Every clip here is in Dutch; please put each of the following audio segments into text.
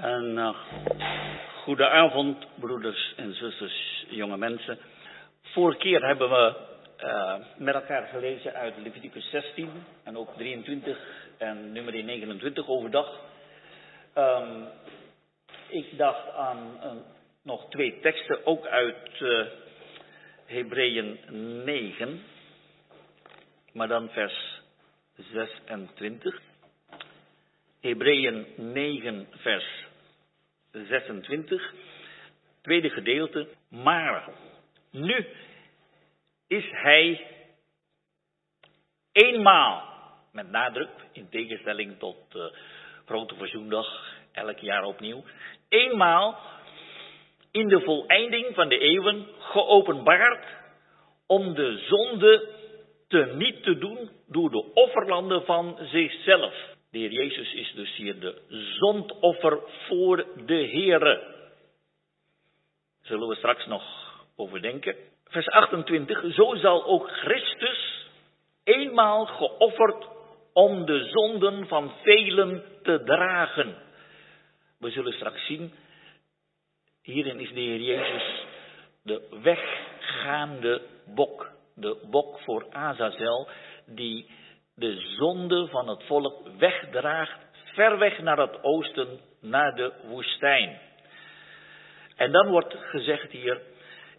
En uh, goedenavond, broeders en zusters, jonge mensen. Vorige keer hebben we uh, met elkaar gelezen uit Leviticus 16 en ook 23 en nummer 29 overdag. Um, ik dacht aan uh, nog twee teksten, ook uit uh, Hebreeën 9, maar dan vers 26. Hebreeën 9, vers 26, tweede gedeelte. Maar nu is hij eenmaal, met nadruk, in tegenstelling tot uh, Grote Verzoendag, elk jaar opnieuw, eenmaal in de voleinding van de eeuwen geopenbaard om de zonde te niet te doen door de offerlanden van zichzelf. De Heer Jezus is dus hier de zondoffer voor de Heere. Zullen we straks nog overdenken. Vers 28. Zo zal ook Christus eenmaal geofferd om de zonden van velen te dragen. We zullen straks zien. Hierin is de Heer Jezus de weggaande bok. De bok voor Azazel die de zonde van het volk wegdraagt, ver weg naar het oosten, naar de woestijn. En dan wordt gezegd hier,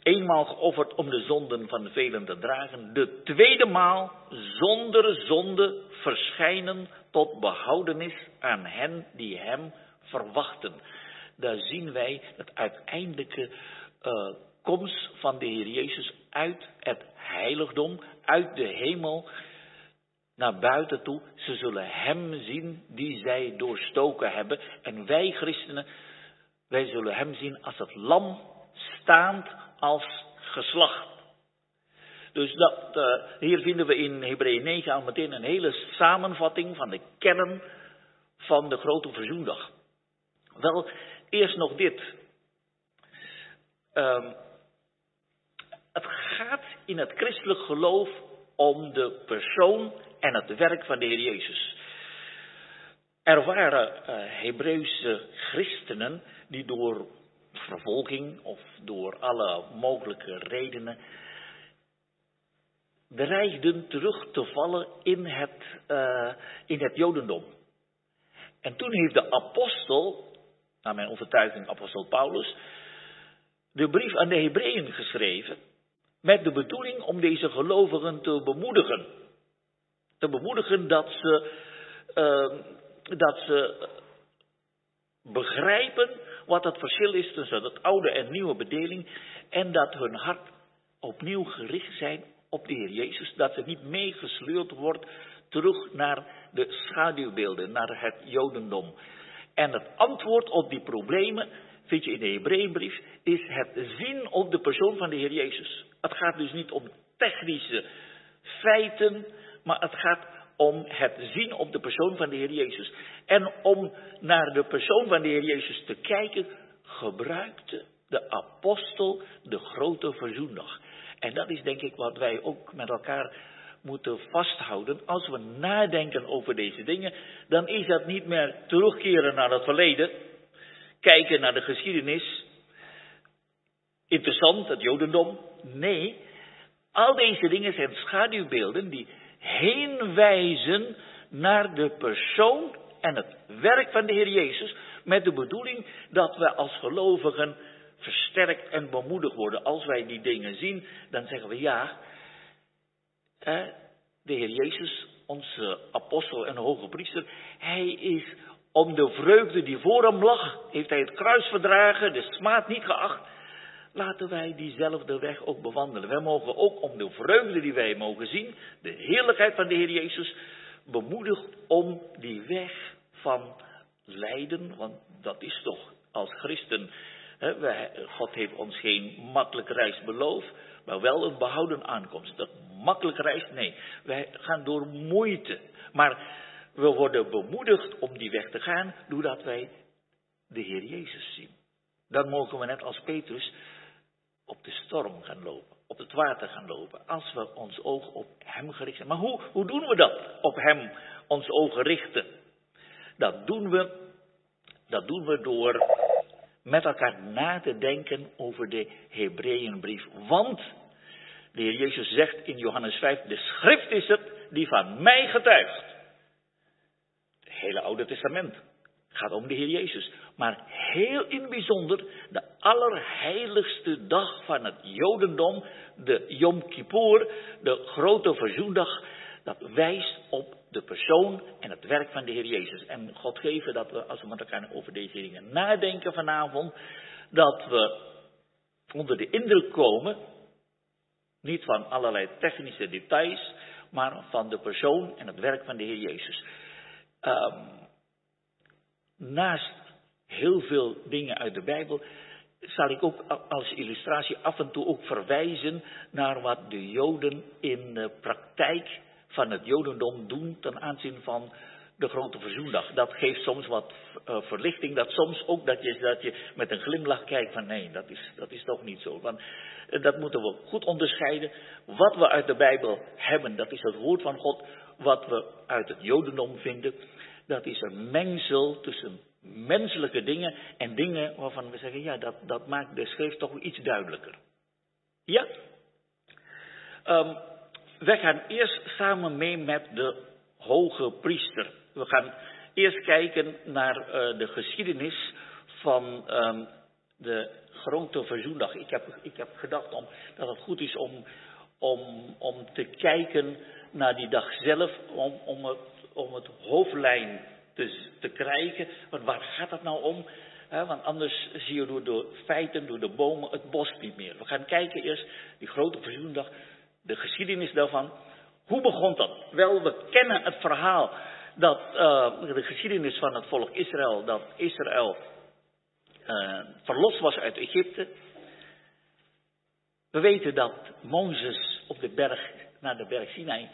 eenmaal geofferd om de zonden van velen te dragen, de tweede maal zonder zonde verschijnen tot behoudenis aan hen die hem verwachten. Daar zien wij het uiteindelijke uh, komst van de Heer Jezus uit het heiligdom, uit de hemel, naar buiten toe. Ze zullen Hem zien die zij doorstoken hebben. En wij christenen, wij zullen Hem zien als het lam staand als geslacht. Dus dat, uh, hier vinden we in Hebreeën 9 al meteen een hele samenvatting van de kern van de grote verzoendag. Wel, eerst nog dit. Um, het gaat in het christelijk geloof om de persoon en het werk van de Heer Jezus. Er waren uh, Hebreeuwse christenen die door vervolging of door alle mogelijke redenen dreigden terug te vallen in het, uh, in het Jodendom. En toen heeft de apostel, naar mijn overtuiging apostel Paulus, de brief aan de Hebreeën geschreven met de bedoeling om deze gelovigen te bemoedigen. Te bemoedigen dat ze, uh, dat ze begrijpen wat het verschil is tussen het oude en nieuwe bedeling. En dat hun hart opnieuw gericht zijn op de Heer Jezus. Dat ze niet meegesleurd wordt terug naar de schaduwbeelden, naar het Jodendom. En het antwoord op die problemen, vind je in de Hebreeënbrief, is het zien op de persoon van de Heer Jezus. Het gaat dus niet om technische feiten, maar het gaat om het zien op de persoon van de Heer Jezus. En om naar de persoon van de Heer Jezus te kijken, gebruikte de apostel de grote verzoendag. En dat is denk ik wat wij ook met elkaar moeten vasthouden. Als we nadenken over deze dingen, dan is dat niet meer terugkeren naar het verleden, kijken naar de geschiedenis. Interessant, het Jodendom. Nee, al deze dingen zijn schaduwbeelden die heen wijzen naar de persoon en het werk van de Heer Jezus, met de bedoeling dat we als gelovigen versterkt en bemoedigd worden. Als wij die dingen zien, dan zeggen we ja, de Heer Jezus, onze apostel en hoge priester, hij is om de vreugde die voor hem lag, heeft hij het kruis verdragen, de smaad niet geacht. Laten wij diezelfde weg ook bewandelen. Wij mogen ook om de vreugde die wij mogen zien, de heerlijkheid van de Heer Jezus, bemoedigd om die weg van lijden, want dat is toch als christen, hè, wij, God heeft ons geen makkelijke reis beloofd, maar wel een behouden aankomst. Dat makkelijke reis, nee, wij gaan door moeite. Maar we worden bemoedigd om die weg te gaan, doordat wij de Heer Jezus zien. Dan mogen we net als Petrus op de storm gaan lopen, op het water gaan lopen, als we ons oog op Hem gericht zijn. Maar hoe, hoe doen we dat, op Hem ons ogen richten? Dat doen we Dat doen we door met elkaar na te denken over de Hebreeënbrief. Want de Heer Jezus zegt in Johannes 5, de schrift is het die van mij getuigt. Het hele Oude Testament gaat om de Heer Jezus. Maar heel in bijzonder de allerheiligste dag van het Jodendom, de Yom Kippur, de grote verzoendag, dat wijst op de persoon en het werk van de Heer Jezus. En God geven dat we, als we met elkaar over deze dingen nadenken vanavond, dat we onder de indruk komen, niet van allerlei technische details, maar van de persoon en het werk van de Heer Jezus. Um, naast heel veel dingen uit de Bijbel, zal ik ook als illustratie af en toe ook verwijzen naar wat de Joden in de praktijk van het Jodendom doen ten aanzien van de grote verzoendag. Dat geeft soms wat uh, verlichting, dat soms ook dat je, dat je met een glimlach kijkt van nee, dat is, dat is toch niet zo. Want uh, dat moeten we goed onderscheiden. Wat we uit de Bijbel hebben, dat is het woord van God. Wat we uit het Jodendom vinden, dat is een mengsel tussen menselijke dingen en dingen waarvan we zeggen, ja, dat, dat maakt de schrift toch iets duidelijker. Ja? Um, wij gaan eerst samen mee met de hoge priester. We gaan eerst kijken naar uh, de geschiedenis van um, de grote verzoendag. Ik heb, ik heb gedacht om, dat het goed is om, om, om te kijken naar die dag zelf, om, om, het, om het hoofdlijn te, te krijgen. Want waar gaat het nou om? want anders zie je door de feiten, door de bomen, het bos niet meer. We gaan kijken eerst, die grote verzoendag, de geschiedenis daarvan. Hoe begon dat? Wel, we kennen het verhaal dat uh, de geschiedenis van het volk Israël, dat Israël uh, verlost was uit Egypte. We weten dat Mozes op de berg, naar de berg Sinai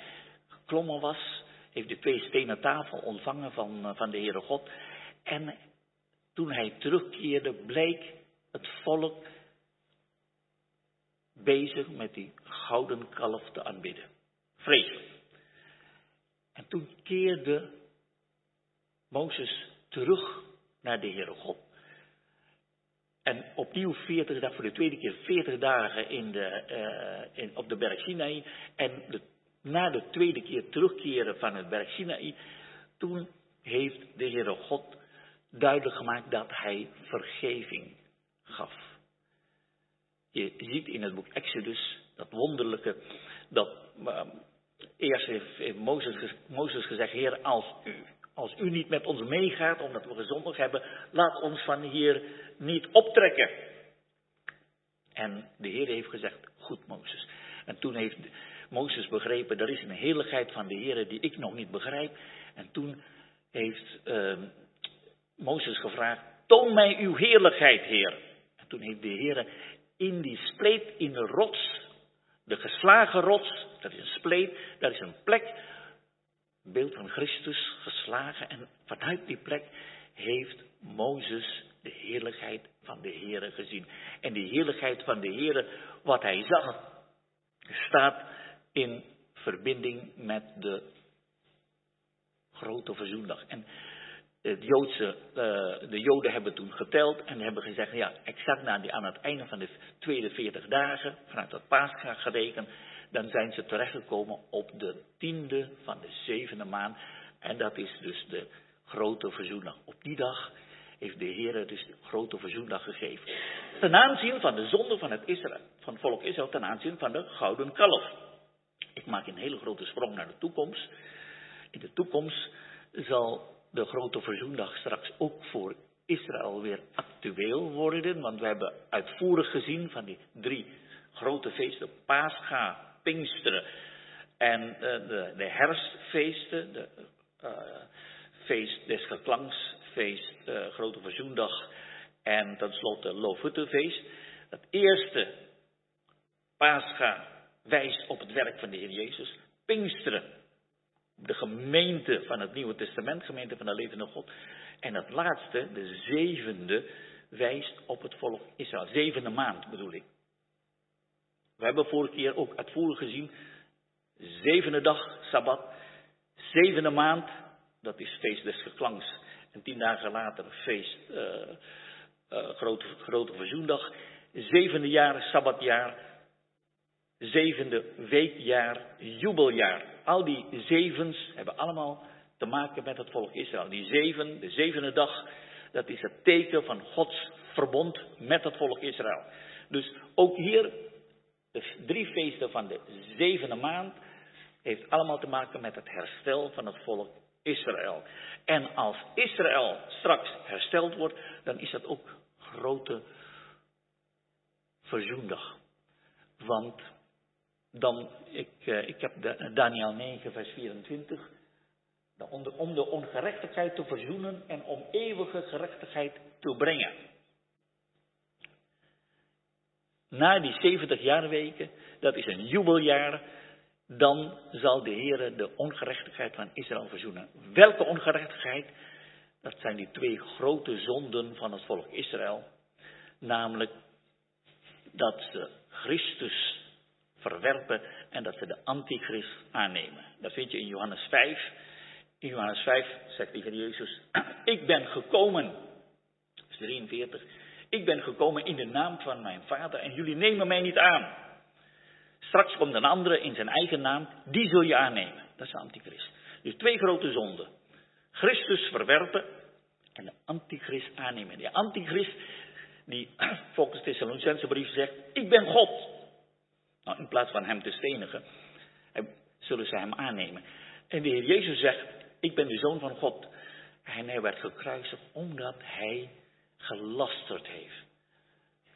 geklommen was heeft de twee stenen tafel ontvangen van, eh, van de Heere God. En toen hij terugkeerde, bleek het volk bezig met die gouden kalf te aanbidden. Vreselijk. En toen keerde Mozes terug naar de Heere God. En opnieuw 40 dagen, voor de tweede keer 40 dagen in de, uh, in, op de berg Sinai. En de na de tweede keer terugkeren van het berg Sinaï, toen heeft de Heere God duidelijk gemaakt dat hij vergeving gaf. Je ziet in het boek Exodus dat wonderlijke, dat uh, eerst heeft Mozes, Mozes gezegd, Heer, als u, als u niet met ons meegaat, omdat we gezondigd hebben, laat ons van hier niet optrekken. En de Heer heeft gezegd, goed Mozes. En toen heeft Mozes begrepen, er is een heiligheid van de Heer die ik nog niet begrijp. En toen heeft uh, Mozes gevraagd, toon mij uw heerlijkheid, Heer. En toen heeft de Heer in die spleet, in de rots, de geslagen rots, dat is een spleet, dat is een plek, beeld van Christus geslagen. En vanuit die plek heeft Mozes de heerlijkheid van de Heer gezien. En die heerlijkheid van de Heer, wat hij zag, staat in verbinding met de grote verzoendag. En het Joodse, uh, de Joden hebben toen geteld en hebben gezegd, ja, exact na die, aan het einde van de tweede 40 dagen, vanuit het paascha gerekend, dan zijn ze terechtgekomen op de tiende van de zevende maand. En dat is dus de grote verzoendag. Op die dag heeft de Heer dus de grote verzoendag gegeven. Ten aanzien van de zonde van het, Israël, van het volk Israël, ten aanzien van de gouden kalf. Ik maak een hele grote sprong naar de toekomst. In de toekomst zal de grote verzoendag straks ook voor Israël weer actueel worden. Want we hebben uitvoerig gezien van die drie grote feesten. Pascha, Pinksteren en uh, de, de, herfstfeesten. De uh, feest des geklanks, feest uh, Grote Verzoendag en tenslotte Loofhuttenfeest. Het eerste Pascha wijst op het werk van de Heer Jezus. Pinksteren, de gemeente van het Nieuwe Testament, gemeente van de levende God. En het laatste, de zevende, wijst op het volk Israël. Zevende maand bedoel ik. We hebben vorige keer ook uitvoerig gezien, zevende dag, Sabbat, zevende maand, dat is feest des geklanks. En tien dagen later feest, uh, uh, grote, grote verzoendag. Zevende jaar, sabbatjaar. Zevende weekjaar, jubeljaar. Al die zevens hebben allemaal te maken met het volk Israël. Die zeven, de zevende dag, dat is het teken van Gods verbond met het volk Israël. Dus ook hier, de drie feesten van de zevende maand, heeft allemaal te maken met het herstel van het volk Israël. En als Israël straks hersteld wordt, dan is dat ook grote verzoendag. Want dan, ik, eh, ik heb Daniel 9, vers 24. Om de ongerechtigheid te verzoenen en om eeuwige gerechtigheid te brengen. Na die 70 jaarweken, dat is een jubeljaar, dan zal de Heer de ongerechtigheid van Israël verzoenen. Welke ongerechtigheid? Dat zijn die twee grote zonden van het volk Israël. Namelijk dat ze Christus verwerpen en dat ze de antichrist aannemen. Dat vind je in Johannes 5. In Johannes 5 zegt Heer Jezus, ik ben gekomen, 43, ik ben gekomen in de naam van mijn vader en jullie nemen mij niet aan. Straks komt een andere in zijn eigen naam, die zul je aannemen. Dat is de antichrist. Dus twee grote zonden. Christus verwerpen en de antichrist aannemen. De antichrist, die volgens de Thessalonicense brief zegt, ik ben God. Nou, in plaats van hem te stenigen, zullen ze hem aannemen. En de Heer Jezus zegt, ik ben de zoon van God. En hij werd gekruisigd omdat hij gelasterd heeft.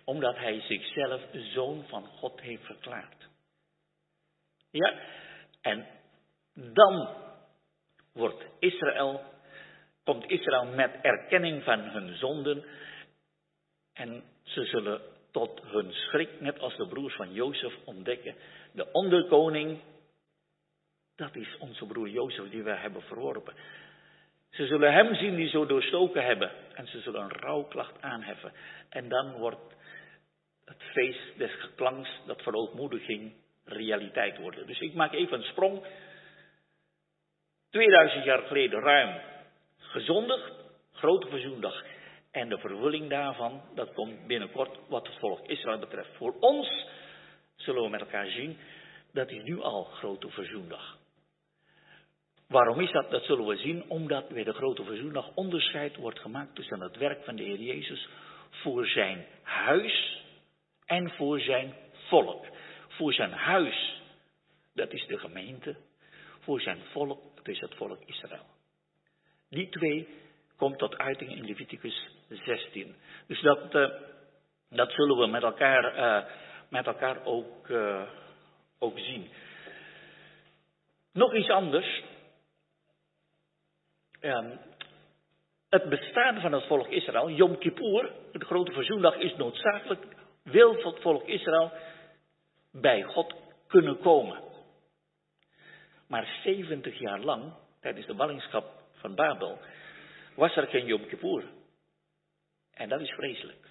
Omdat hij zichzelf zoon van God heeft verklaard. Ja, en dan wordt Israël, komt Israël met erkenning van hun zonden. En ze zullen tot hun schrik, net als de broers van Jozef, ontdekken. De onderkoning, dat is onze broer Jozef die we hebben verworpen. Ze zullen hem zien die zo doorstoken hebben. En ze zullen een rouwklacht aanheffen. En dan wordt het feest des geklanks, dat verootmoediging, realiteit worden. Dus ik maak even een sprong. 2000 jaar geleden ruim gezondig, grote verzoendag. En de vervulling daarvan, dat komt binnenkort wat het volk Israël betreft. Voor ons zullen we met elkaar zien, dat is nu al grote verzoendag. Waarom is dat? Dat zullen we zien, omdat bij de grote verzoendag onderscheid wordt gemaakt tussen het werk van de Heer Jezus voor zijn huis en voor zijn volk. Voor zijn huis, dat is de gemeente. Voor zijn volk, dat is het volk Israël. Die twee komt tot uiting in Leviticus 16. Dus dat, uh, dat zullen we met elkaar, uh, met elkaar ook, uh, ook zien. Nog iets anders. Um, het bestaan van het volk Israël, Yom Kippur, de grote verzoendag, is noodzakelijk. Wil het volk Israël bij God kunnen komen. Maar 70 jaar lang, tijdens de ballingschap van Babel, was er geen Yom Kippur. En dat is vreselijk.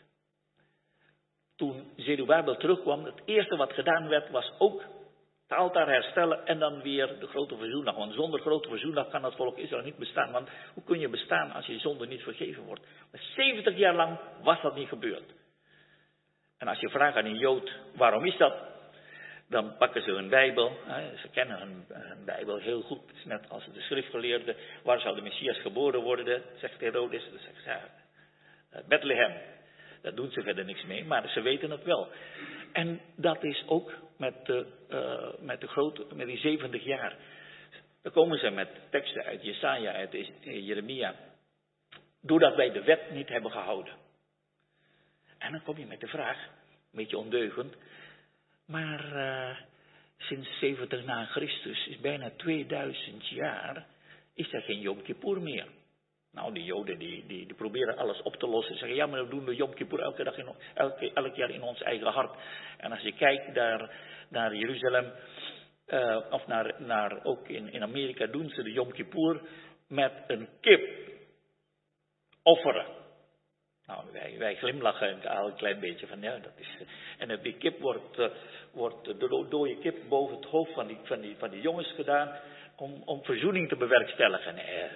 Toen Zerubabel terugkwam, het eerste wat gedaan werd, was ook het altaar herstellen en dan weer de grote verzoendag. Want zonder grote verzoendag kan dat volk Israël niet bestaan. Want hoe kun je bestaan als je zonde niet vergeven wordt? Maar 70 jaar lang was dat niet gebeurd. En als je vraagt aan een Jood, waarom is dat? Dan pakken ze hun Bijbel. Ze kennen hun, Bijbel heel goed. Het net als de schriftgeleerde. Waar zou de Messias geboren worden? Zegt Herodes. Dan zegt ze, eh, Bethlehem. Daar doen ze verder niks mee, maar ze weten het wel. En dat is ook met, de, uh, met, de grote, met die 70 jaar. Dan komen ze met teksten uit Jesaja, uit Jeremia. Doordat wij de wet niet hebben gehouden. En dan kom je met de vraag, een beetje ondeugend. Maar uh, sinds 70 na Christus is bijna 2000 jaar, is er geen Yom Kippur meer. Nou, die Joden die, die, die, proberen alles op te lossen. Zeggen, ja, maar we doen de Yom Kippur elke dag in, elke, elk jaar in ons eigen hart. En als je kijkt naar, naar Jeruzalem, uh, of naar, naar, ook in, in Amerika doen ze de Yom Kippur met een kip offeren. Nou, wij, wij glimlachen al een klein beetje van, ja, dat is... En die kip wordt, uh, wordt de dode kip boven het hoofd van die, van die, van die jongens gedaan om, om verzoening te bewerkstelligen. Nee,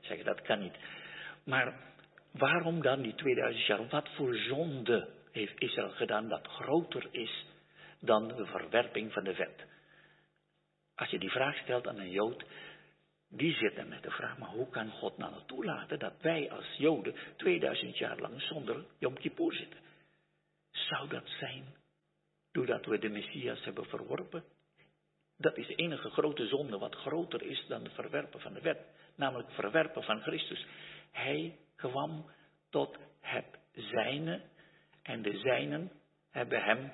zeggen dat kan niet. Maar waarom dan die 2000 jaar? Wat voor zonde heeft Israël gedaan dat groter is dan de verwerping van de wet? Als je die vraag stelt aan een Jood, die zit dan met de vraag, maar hoe kan God nou toelaten dat wij als Joden 2000 jaar lang zonder Yom Kippur zitten? Zou dat zijn doordat we de Messias hebben verworpen? Dat is de enige grote zonde wat groter is dan het verwerpen van de wet, namelijk het verwerpen van Christus. Hij kwam tot het zijne en de zijnen hebben hem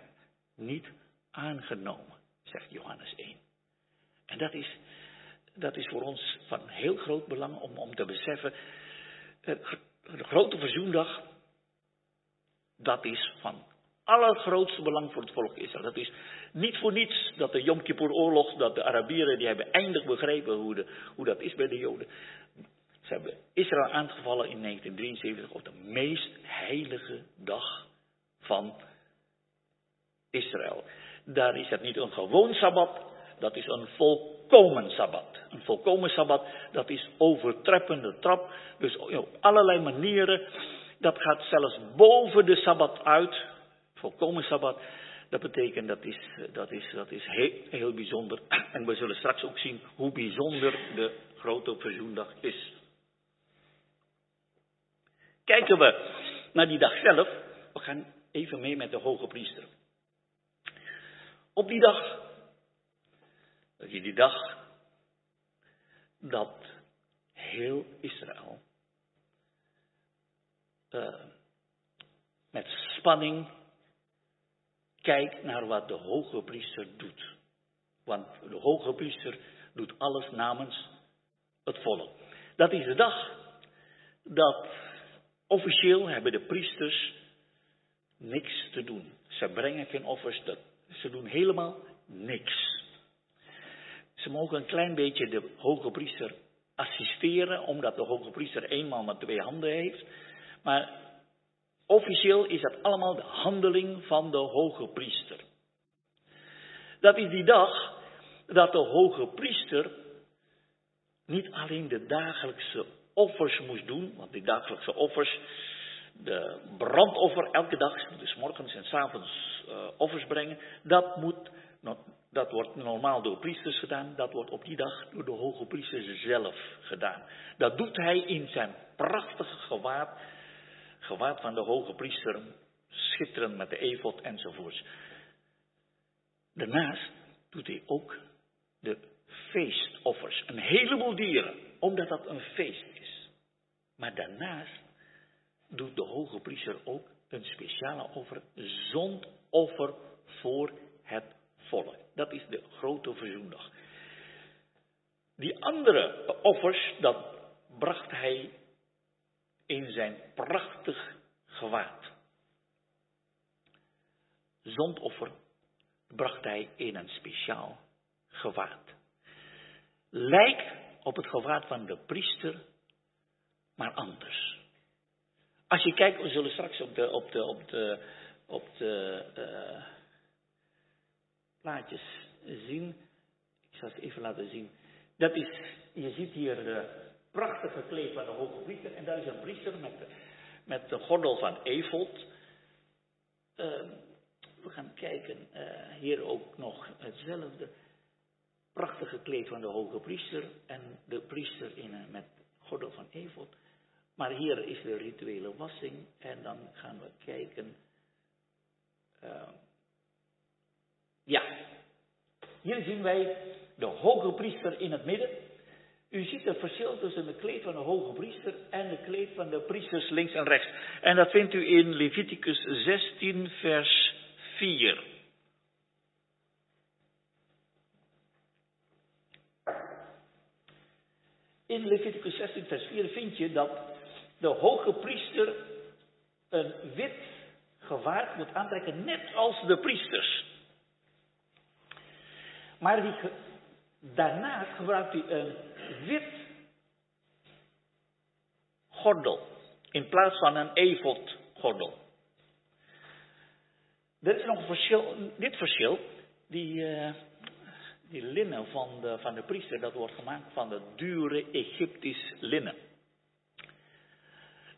niet aangenomen, zegt Johannes 1. En dat is, dat is voor ons van heel groot belang om, om te beseffen, de grote verzoendag, dat is van allergrootste belang voor het volk Israël. Dat is niet voor niets dat de Yom Kippur oorlog, dat de Arabieren, die hebben eindig begrepen hoe, de, hoe dat is bij de Joden. Ze hebben Israël aangevallen in 1973 op de meest heilige dag van Israël. Daar is het niet een gewoon sabbat, dat is een volkomen sabbat. Een volkomen sabbat, dat is overtreppende trap. Dus op allerlei manieren, dat gaat zelfs boven de sabbat uit. Volkomen sabbat. Dat betekent dat is, dat is, dat is heel, heel bijzonder. En we zullen straks ook zien hoe bijzonder de grote verzoendag is. Kijken we naar die dag zelf. We gaan even mee met de hoge priester. Op die dag, dat je die dag, dat heel Israël uh, met spanning kijkt naar wat de hoge priester doet. Want de hoge priester doet alles namens het volk. Dat is de dag dat officieel hebben de priesters niks te doen. Ze brengen geen offers, ze doen helemaal niks. Ze mogen een klein beetje de hoge priester assisteren, omdat de hoge priester eenmaal maar twee handen heeft. Maar officieel is dat allemaal de handeling van de hoge priester. Dat is die dag dat de hoge priester niet alleen de dagelijkse offers moest doen, want die dagelijkse offers, de brandoffer elke dag, dus morgens en s avonds uh, offers brengen, dat, moet, dat wordt normaal door priesters gedaan, dat wordt op die dag door de hoge priester zelf gedaan. Dat doet hij in zijn prachtige gewaad, gewaad van de hoge priester, schitterend met de efot enzovoorts. Daarnaast doet hij ook de feestoffers, een heleboel dieren, omdat dat een feest is. Maar daarnaast doet de hoge priester ook een speciale offer, zondoffer voor het volk. Dat is de grote verzoendag. Die andere offers, dat bracht hij in zijn prachtig gewaad. Zondoffer bracht hij in een speciaal gewaad. Lijk op het gewaad van de priester, maar anders. Als je kijkt, we zullen straks op de, op de, op de, op de uh, plaatjes zien. Ik zal het even laten zien. Dat is, je ziet hier de prachtige kleed van de hoge priester. En daar is een priester met de, met de gordel van Eveld. Uh, we gaan kijken, uh, hier ook nog hetzelfde prachtige kleed van de hoge priester en de priester in, met gordel van Eveld. Maar hier is de rituele wassing en dan gaan we kijken. Ja, hier zien wij de hoge priester in het midden. U ziet het verschil tussen de kleed van de hoge priester en de kleed van de priesters links en rechts. En dat vindt u in Leviticus 16, vers 4. In Leviticus 16, vers 4 vind je dat de hoge priester een wit gewaad moet aantrekken, net als de priesters. Maar die, gebruikt hij een wit gordel in plaats van een evot gordel. Er is nog een verschil, dit verschil, die, uh, die linnen van de, van de priester, dat wordt gemaakt van de dure Egyptisch linnen.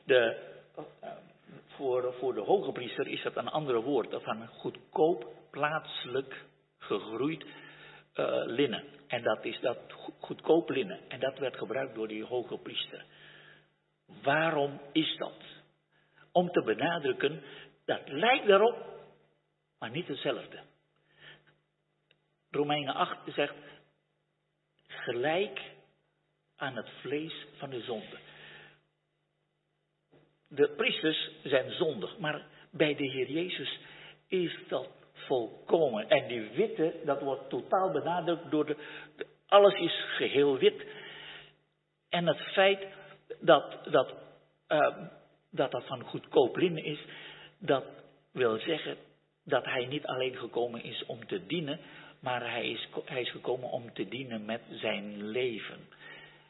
De, eh, voor, voor de hoge priester is dat een andere woord, van goedkoop, plaatselijk gegroeid uh, linnen. En dat is dat goedkoop linnen. En dat werd gebruikt door die hoge priester. Waarom is dat? Om te benadrukken, dat lijkt daarop, maar niet hetzelfde. Romeinen 8 zegt, gelijk aan het vlees van de zonde. De priesters zijn zondig, maar bij de Heer Jezus is dat volkomen. En die witte, dat wordt totaal benadrukt door de, alles is geheel wit. En het feit dat dat, uh, dat, dat van goedkoop linnen is, dat wil zeggen dat hij niet alleen gekomen is om te dienen, maar hij is, hij is gekomen om te dienen met zijn leven.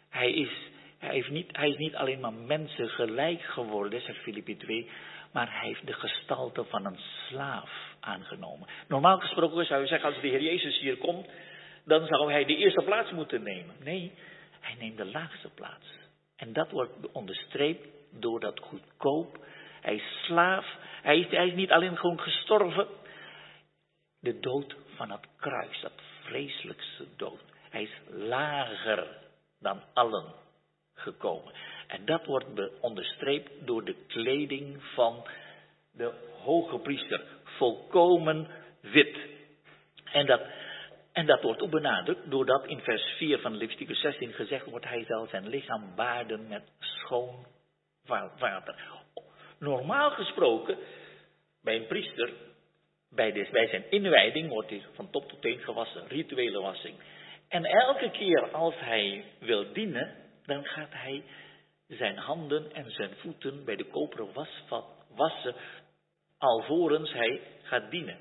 Hij is, hij, heeft niet, hij is niet alleen maar mensen gelijk geworden, zegt Filippi 2, maar hij heeft de gestalte van een slaaf aangenomen. Normaal gesproken zou je zeggen, als de Heer Jezus hier komt, dan zou hij de eerste plaats moeten nemen. Nee, hij neemt de laagste plaats. En dat wordt onderstreept door dat goedkoop. Hij is slaaf. Hij is, hij is niet alleen gewoon gestorven. De dood van het kruis, dat vreselijkste dood. Hij is lager dan allen gekomen. En dat wordt onderstreept door de kleding van de hoge priester. Volkomen wit. En dat, en dat wordt ook benadrukt doordat in vers 4 van Leviticus 16 gezegd wordt: Hij zal zijn lichaam baarden met schoon water. Normaal gesproken, bij een priester, bij, bij zijn inwijding wordt hij van top tot teen gewassen, rituele wassing. En elke keer als hij wil dienen, dan gaat hij zijn handen en zijn voeten bij de koperen wasvat wassen, alvorens hij gaat dienen.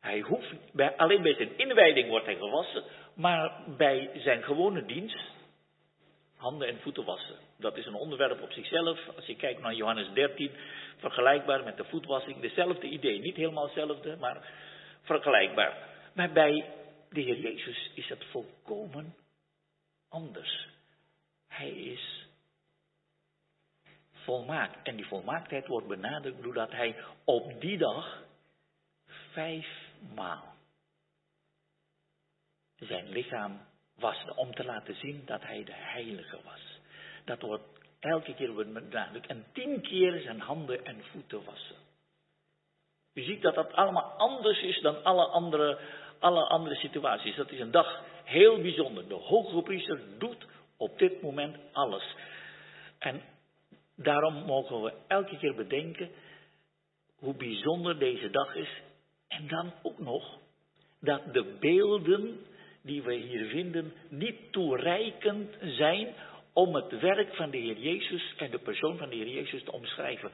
Hij hoeft, alleen bij zijn inwijding wordt hij gewassen, maar bij zijn gewone dienst, handen en voeten wassen. Dat is een onderwerp op zichzelf. Als je kijkt naar Johannes 13, vergelijkbaar met de voetwassing, dezelfde idee. Niet helemaal hetzelfde, maar vergelijkbaar. Maar bij de Heer Jezus is het volkomen anders. Hij is volmaakt. En die volmaaktheid wordt benadrukt doordat hij op die dag vijfmaal zijn lichaam waste. Om te laten zien dat hij de heilige was. Dat wordt elke keer benadrukt. En tien keer zijn handen en voeten wassen. U ziet dat dat allemaal anders is dan alle andere, alle andere situaties. Dat is een dag heel bijzonder. De hoge priester doet op dit moment alles. En daarom mogen we elke keer bedenken hoe bijzonder deze dag is. En dan ook nog dat de beelden die we hier vinden niet toereikend zijn om het werk van de Heer Jezus en de persoon van de Heer Jezus te omschrijven.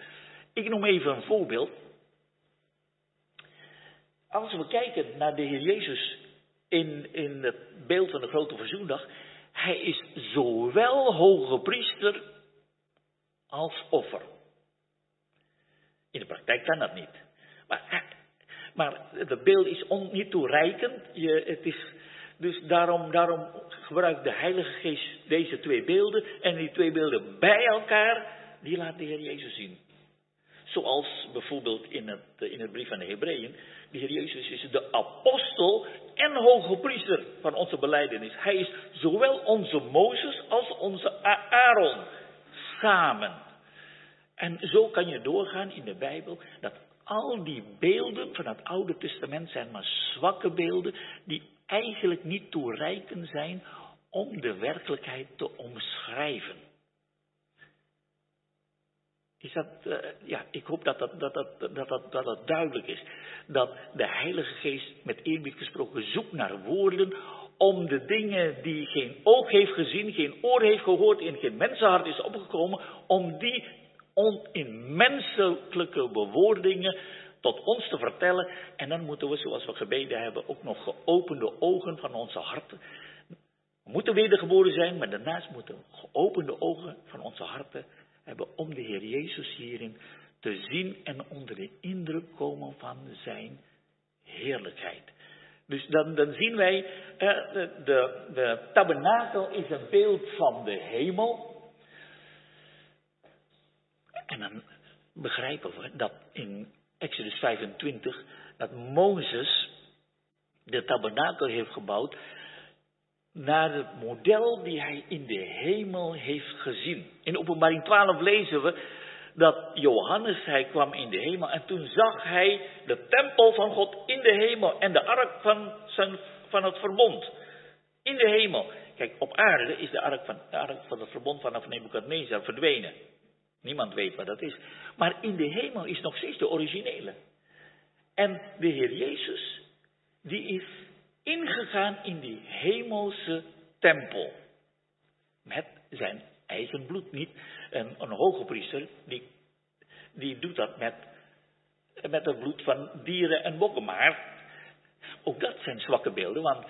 Ik noem even een voorbeeld. Als we kijken naar de Heer Jezus in, in het beeld van de grote verzoendag, hij is zowel hoge priester als offer. In de praktijk kan dat niet. Maar, maar het beeld is niet toereikend. Je, het is, dus daarom, daarom gebruikt de Heilige Geest deze twee beelden. En die twee beelden bij elkaar, die laat de Heer Jezus zien. Zoals bijvoorbeeld in het, in het brief van de Hebreeën. De Heer Jezus is de apostel en hoge priester van onze beleidenis. Hij is zowel onze Mozes als onze Aaron. En zo kan je doorgaan in de Bijbel dat al die beelden van het Oude Testament zijn maar zwakke beelden die eigenlijk niet toereikend zijn om de werkelijkheid te omschrijven. Is dat, uh, ja, ik hoop dat dat, dat, dat, dat, dat, dat dat duidelijk is. Dat de Heilige Geest met eerbied gesproken zoekt naar woorden om de dingen die geen oog heeft gezien, geen oor heeft gehoord, in geen mensenhart is opgekomen, om die in menselijke bewoordingen tot ons te vertellen. En dan moeten we, zoals we gebeden hebben, ook nog geopende ogen van onze harten. We moeten wedergeboren zijn, maar daarnaast moeten we geopende ogen van onze harten hebben om de Heer Jezus hierin te zien en onder de indruk komen van zijn heerlijkheid. Dus dan, dan zien wij, eh, de, de, de tabernakel is een beeld van de hemel. En dan begrijpen we dat in Exodus 25 dat Mozes de tabernakel heeft gebouwd naar het model die hij in de hemel heeft gezien. In openbaring 12 lezen we dat Johannes, hij kwam in de hemel en toen zag hij de tempel van God in de hemel en de ark van, zijn, van het verbond in de hemel. Kijk, op aarde is de ark van, de ark van het verbond vanaf Nebuchadnezzar verdwenen. Niemand weet wat dat is. Maar in de hemel is nog steeds de originele. En de Heer Jezus, die is ingegaan in die hemelse tempel. Met zijn eigen bloed. Niet een, een hoge priester, die, die doet dat met, met het bloed van dieren en bokken. Maar ook dat zijn zwakke beelden, want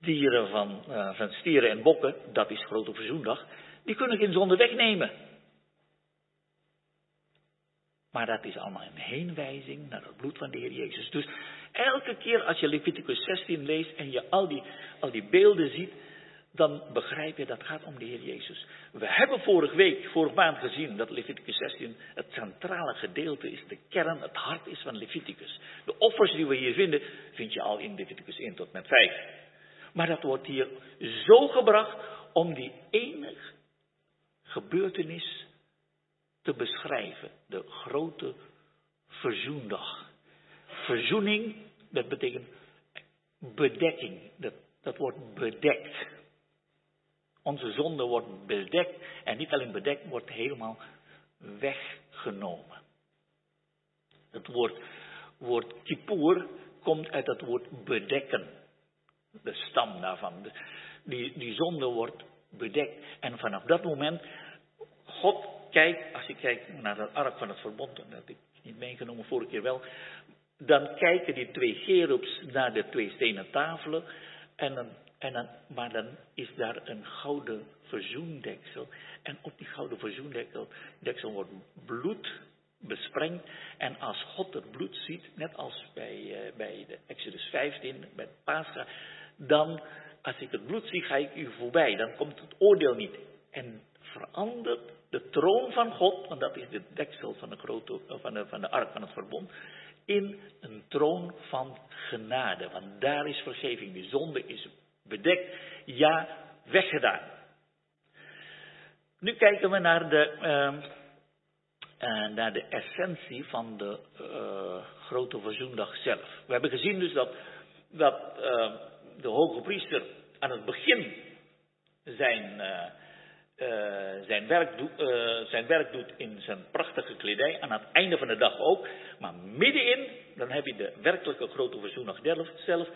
dieren van, uh, van stieren en bokken, dat is grote verzoendag, die kunnen geen zonde wegnemen. Maar dat is allemaal een heenwijzing naar het bloed van de Heer Jezus. Dus elke keer als je Leviticus 16 leest en je al die, al die beelden ziet, dan begrijp je dat gaat om de Heer Jezus. We hebben vorige week, vorige maand gezien dat Leviticus 16 het centrale gedeelte is, de kern, het hart is van Leviticus. De offers die we hier vinden, vind je al in Leviticus 1 tot met 5. Maar dat wordt hier zo gebracht om die enige gebeurtenis te beschrijven. De grote verzoendag. Verzoening, dat betekent bedekking. Dat, dat wordt bedekt. Onze zonde wordt bedekt. En niet alleen bedekt, wordt helemaal weggenomen. Het woord, woord kippur komt uit het woord bedekken. De stam daarvan. Die, die zonde wordt bedekt. En vanaf dat moment, God kijkt, als je kijkt naar het ark van het verbond, dat heb ik niet meegenomen, vorige keer wel, dan kijken die twee gerubs naar de twee stenen tafelen, en dan, en dan, maar dan is daar een gouden verzoendeksel. En op die gouden verzoendeksel deksel wordt bloed besprengd. En als God het bloed ziet, net als bij, uh, bij de Exodus 15, bij Pascha, dan, als ik het bloed zie, ga ik u voorbij. Dan komt het oordeel niet. En verandert de troon van God, want dat is de deksel van de, grote, van de, van de ark van het verbond, in een troon van genade. Want daar is vergeving. De zonde is bedekt, ja, weggedaan. Nu kijken we naar de, uh, uh, naar de essentie van de uh, grote verzoendag zelf. We hebben gezien dus dat, dat de hoge priester aan het begin zijn uh, zijn, werk doet, zijn werk doet in zijn prachtige kledij, aan het einde van de dag ook. Maar middenin, dan heb je de werkelijke grote verzoenig zelf,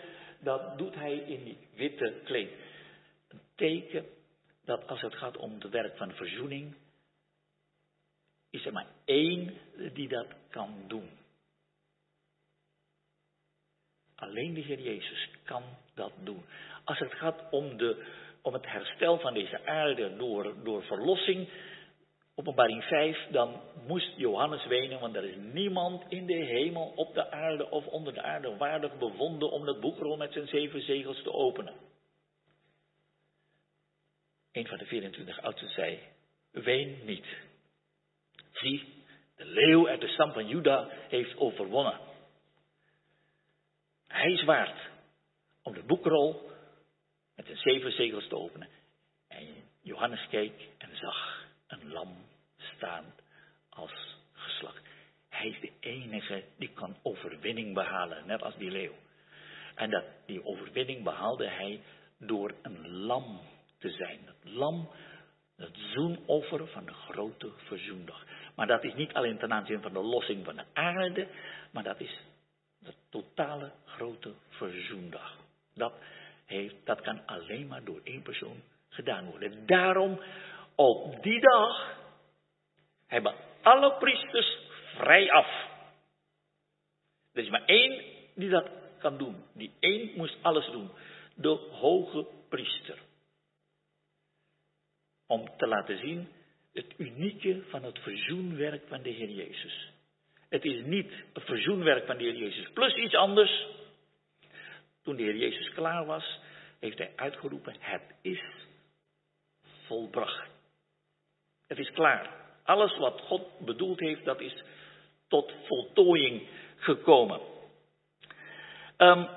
dat doet hij in die witte kleed. Een teken dat als het gaat om het werk van verzoening, is er maar één die dat kan doen. Alleen de Heer Jezus kan dat doen. Als het gaat om de om het herstel van deze aarde door, door verlossing, openbaring 5, dan moest Johannes wenen, want er is niemand in de hemel, op de aarde of onder de aarde waardig bevonden om het boekrol met zijn zeven zegels te openen. Een van de 24 oudsten zei, ween niet. Zie, de leeuw uit de stam van Juda heeft overwonnen. Hij is waard om de boekrol met de zeven zegels te openen. En Johannes keek en zag een lam staan als geslacht. Hij is de enige die kan overwinning behalen, net als die leeuw. En dat, die overwinning behaalde hij door een lam te zijn. Het lam, het zoenoffer van de grote verzoendag. Maar dat is niet alleen ten aanzien van de lossing van de aarde, maar dat is de totale grote verzoendag. Dat heeft, dat kan alleen maar door één persoon gedaan worden. Daarom, op die dag, hebben alle priesters vrij af. Er is maar één die dat kan doen. Die één moest alles doen. De hoge priester. Om te laten zien het unieke van het verzoenwerk van de Heer Jezus. Het is niet het verzoenwerk van de Heer Jezus plus iets anders. Toen de Heer Jezus klaar was, heeft hij uitgeroepen, het is volbracht. Het is klaar. Alles wat God bedoeld heeft, dat is tot voltooiing gekomen. Um,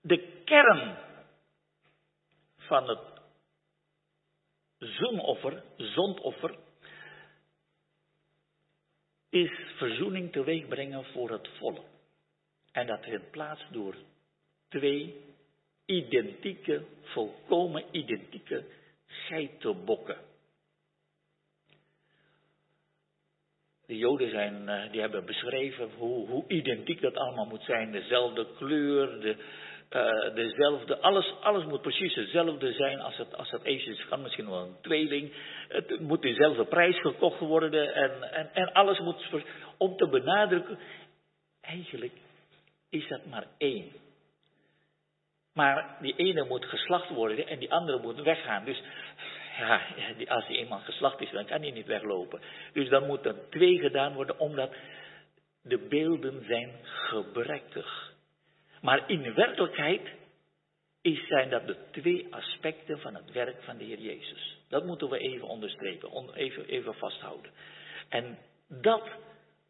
de kern van het zoenoffer, zondoffer, is verzoening teweeg brengen voor het volk. En dat vindt plaats door twee identieke, volkomen identieke geitenbokken. De Joden zijn, eh, die hebben beschreven hoe, hoe identiek dat allemaal moet zijn. Dezelfde kleur, de, uh, dezelfde, alles, alles moet precies hetzelfde zijn als het, als het is. kan misschien wel een tweeling. Het moet dezelfde prijs gekocht worden en, en, en alles moet, om te benadrukken, eigenlijk is dat maar één. Maar die ene moet geslacht worden en die andere moet weggaan. Dus ja, als die eenmaal geslacht is, dan kan hij niet weglopen. Dus dan moet er twee gedaan worden, omdat de beelden zijn gebrekkig. Maar in werkelijkheid zijn dat de twee aspecten van het werk van de Heer Jezus. Dat moeten we even onderstrepen, even, even vasthouden. En dat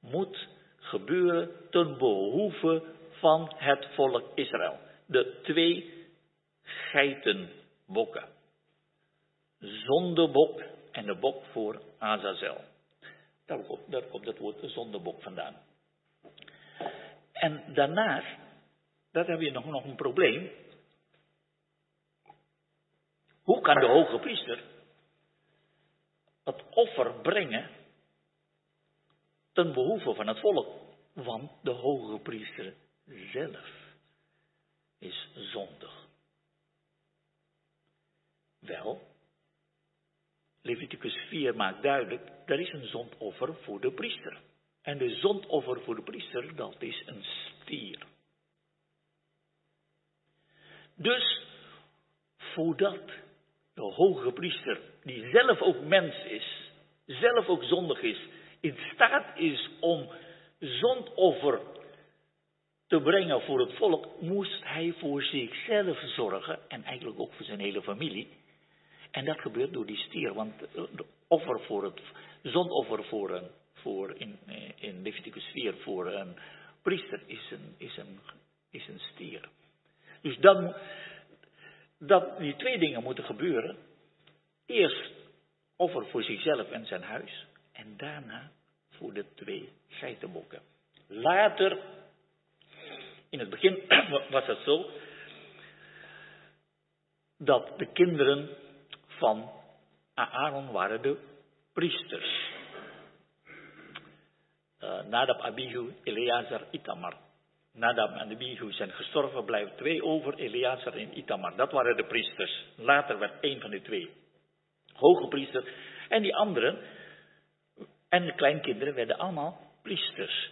moet gebeuren ten behoeve van het volk Israël. De twee geitenbokken. Zondebok en de bok voor Azazel. Daar komt, daar het woord zondebok vandaan. En daarnaast, daar heb je nog, nog een probleem. Hoe kan de hoge priester het offer brengen ten behoeve van het volk? Want de hoge priester zelf is zondig. Wel, Leviticus 4 maakt duidelijk, er is een zondoffer voor de priester. En de zondoffer voor de priester, dat is een stier. Dus, voordat de hoge priester, die zelf ook mens is, zelf ook zondig is, in staat is om zondoffer te brengen voor het volk, moest hij voor zichzelf zorgen en eigenlijk ook voor zijn hele familie. En dat gebeurt door die stier, want de offer voor het zondoffer voor, een, voor in, in Leviticus 4 voor een priester is een, is een, is een stier. Dus dan, dat die twee dingen moeten gebeuren. Eerst offer voor zichzelf en zijn huis. En daarna voor de twee geitenbokken. Later in het begin was het zo dat de kinderen van Aaron waren de priesters. Uh, Nadab, Abihu, Eleazar, Itamar. Nadab en Abihu zijn gestorven, blijven twee over, Eleazar en Itamar. Dat waren de priesters. Later werd één van de twee hoge priester. En die anderen, en de kleinkinderen, werden allemaal priesters.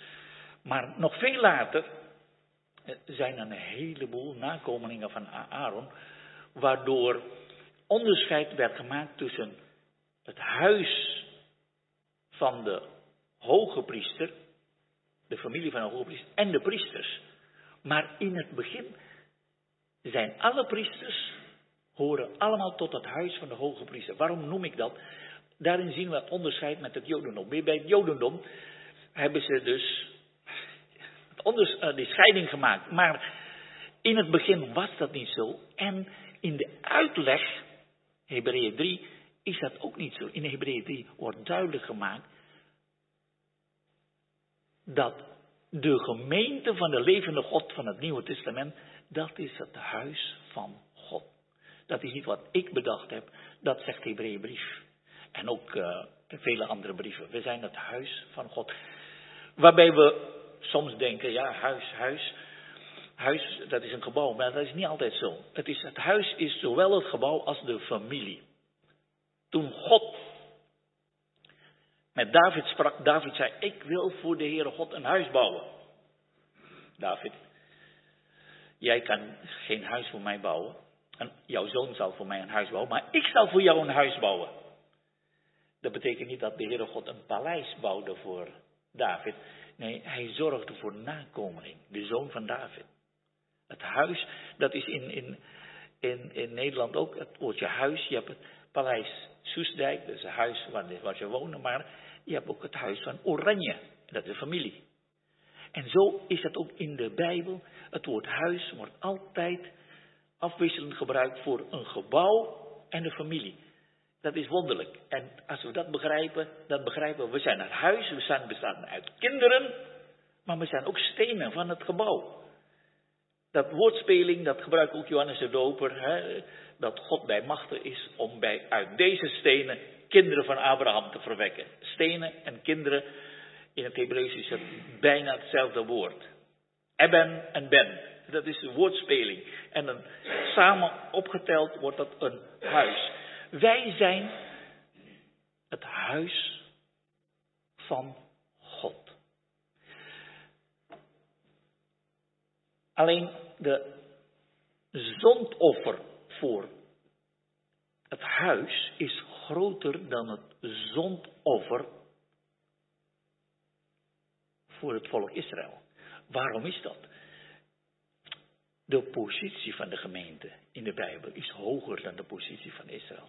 Maar nog veel later zijn een heleboel nakomelingen van Aaron, waardoor onderscheid werd gemaakt tussen het huis van de hoge priester, de familie van de hoge priester, en de priesters. Maar in het begin zijn alle priesters, horen allemaal tot het huis van de hoge priester. Waarom noem ik dat? Daarin zien we het onderscheid met het Jodendom. Bij het Jodendom hebben ze dus uh, die scheiding gemaakt. Maar in het begin was dat niet zo. En in de uitleg, Hebreeën 3, is dat ook niet zo. In Hebreeën 3 wordt duidelijk gemaakt dat de gemeente van de levende God van het Nieuwe Testament, dat is het huis van God. Dat is niet wat ik bedacht heb, dat zegt de Hebreeënbrief. En ook uh, vele andere brieven. We zijn het huis van God. Waarbij we soms denken, ja, huis, huis. Huis, dat is een gebouw, maar dat is niet altijd zo. Het, is, het huis is zowel het gebouw als de familie. Toen God met David sprak, David zei, ik wil voor de Heere God een huis bouwen. David, jij kan geen huis voor mij bouwen. En jouw zoon zal voor mij een huis bouwen, maar ik zal voor jou een huis bouwen. Dat betekent niet dat de Heere God een paleis bouwde voor David. Nee, hij zorgde voor nakomeling, de zoon van David. Het huis, dat is in, in, in, in Nederland ook het woordje huis. Je hebt het paleis Soesdijk, dat is een huis waar, waar ze wonen. Maar je hebt ook het huis van Oranje. Dat is familie. En zo is het ook in de Bijbel. Het woord huis wordt altijd afwisselend gebruikt voor een gebouw en een familie. Dat is wonderlijk. En als we dat begrijpen, dan begrijpen we, we zijn het huis, we zijn bestaan uit kinderen, maar we zijn ook stenen van het gebouw. Dat woordspeling, dat gebruikt ook Johannes de Doper, hè, dat God bij machten is om bij, uit deze stenen kinderen van Abraham te verwekken. Stenen en kinderen, in het Hebreeuws is het bijna hetzelfde woord. Eben en ben, dat is een woordspeling. En dan samen opgeteld wordt dat een huis. Wij zijn het huis van God. Alleen de zondoffer voor het huis is groter dan het zondoffer voor het volk Israël. Waarom is dat? De positie van de gemeente in de Bijbel is hoger dan de positie van Israël.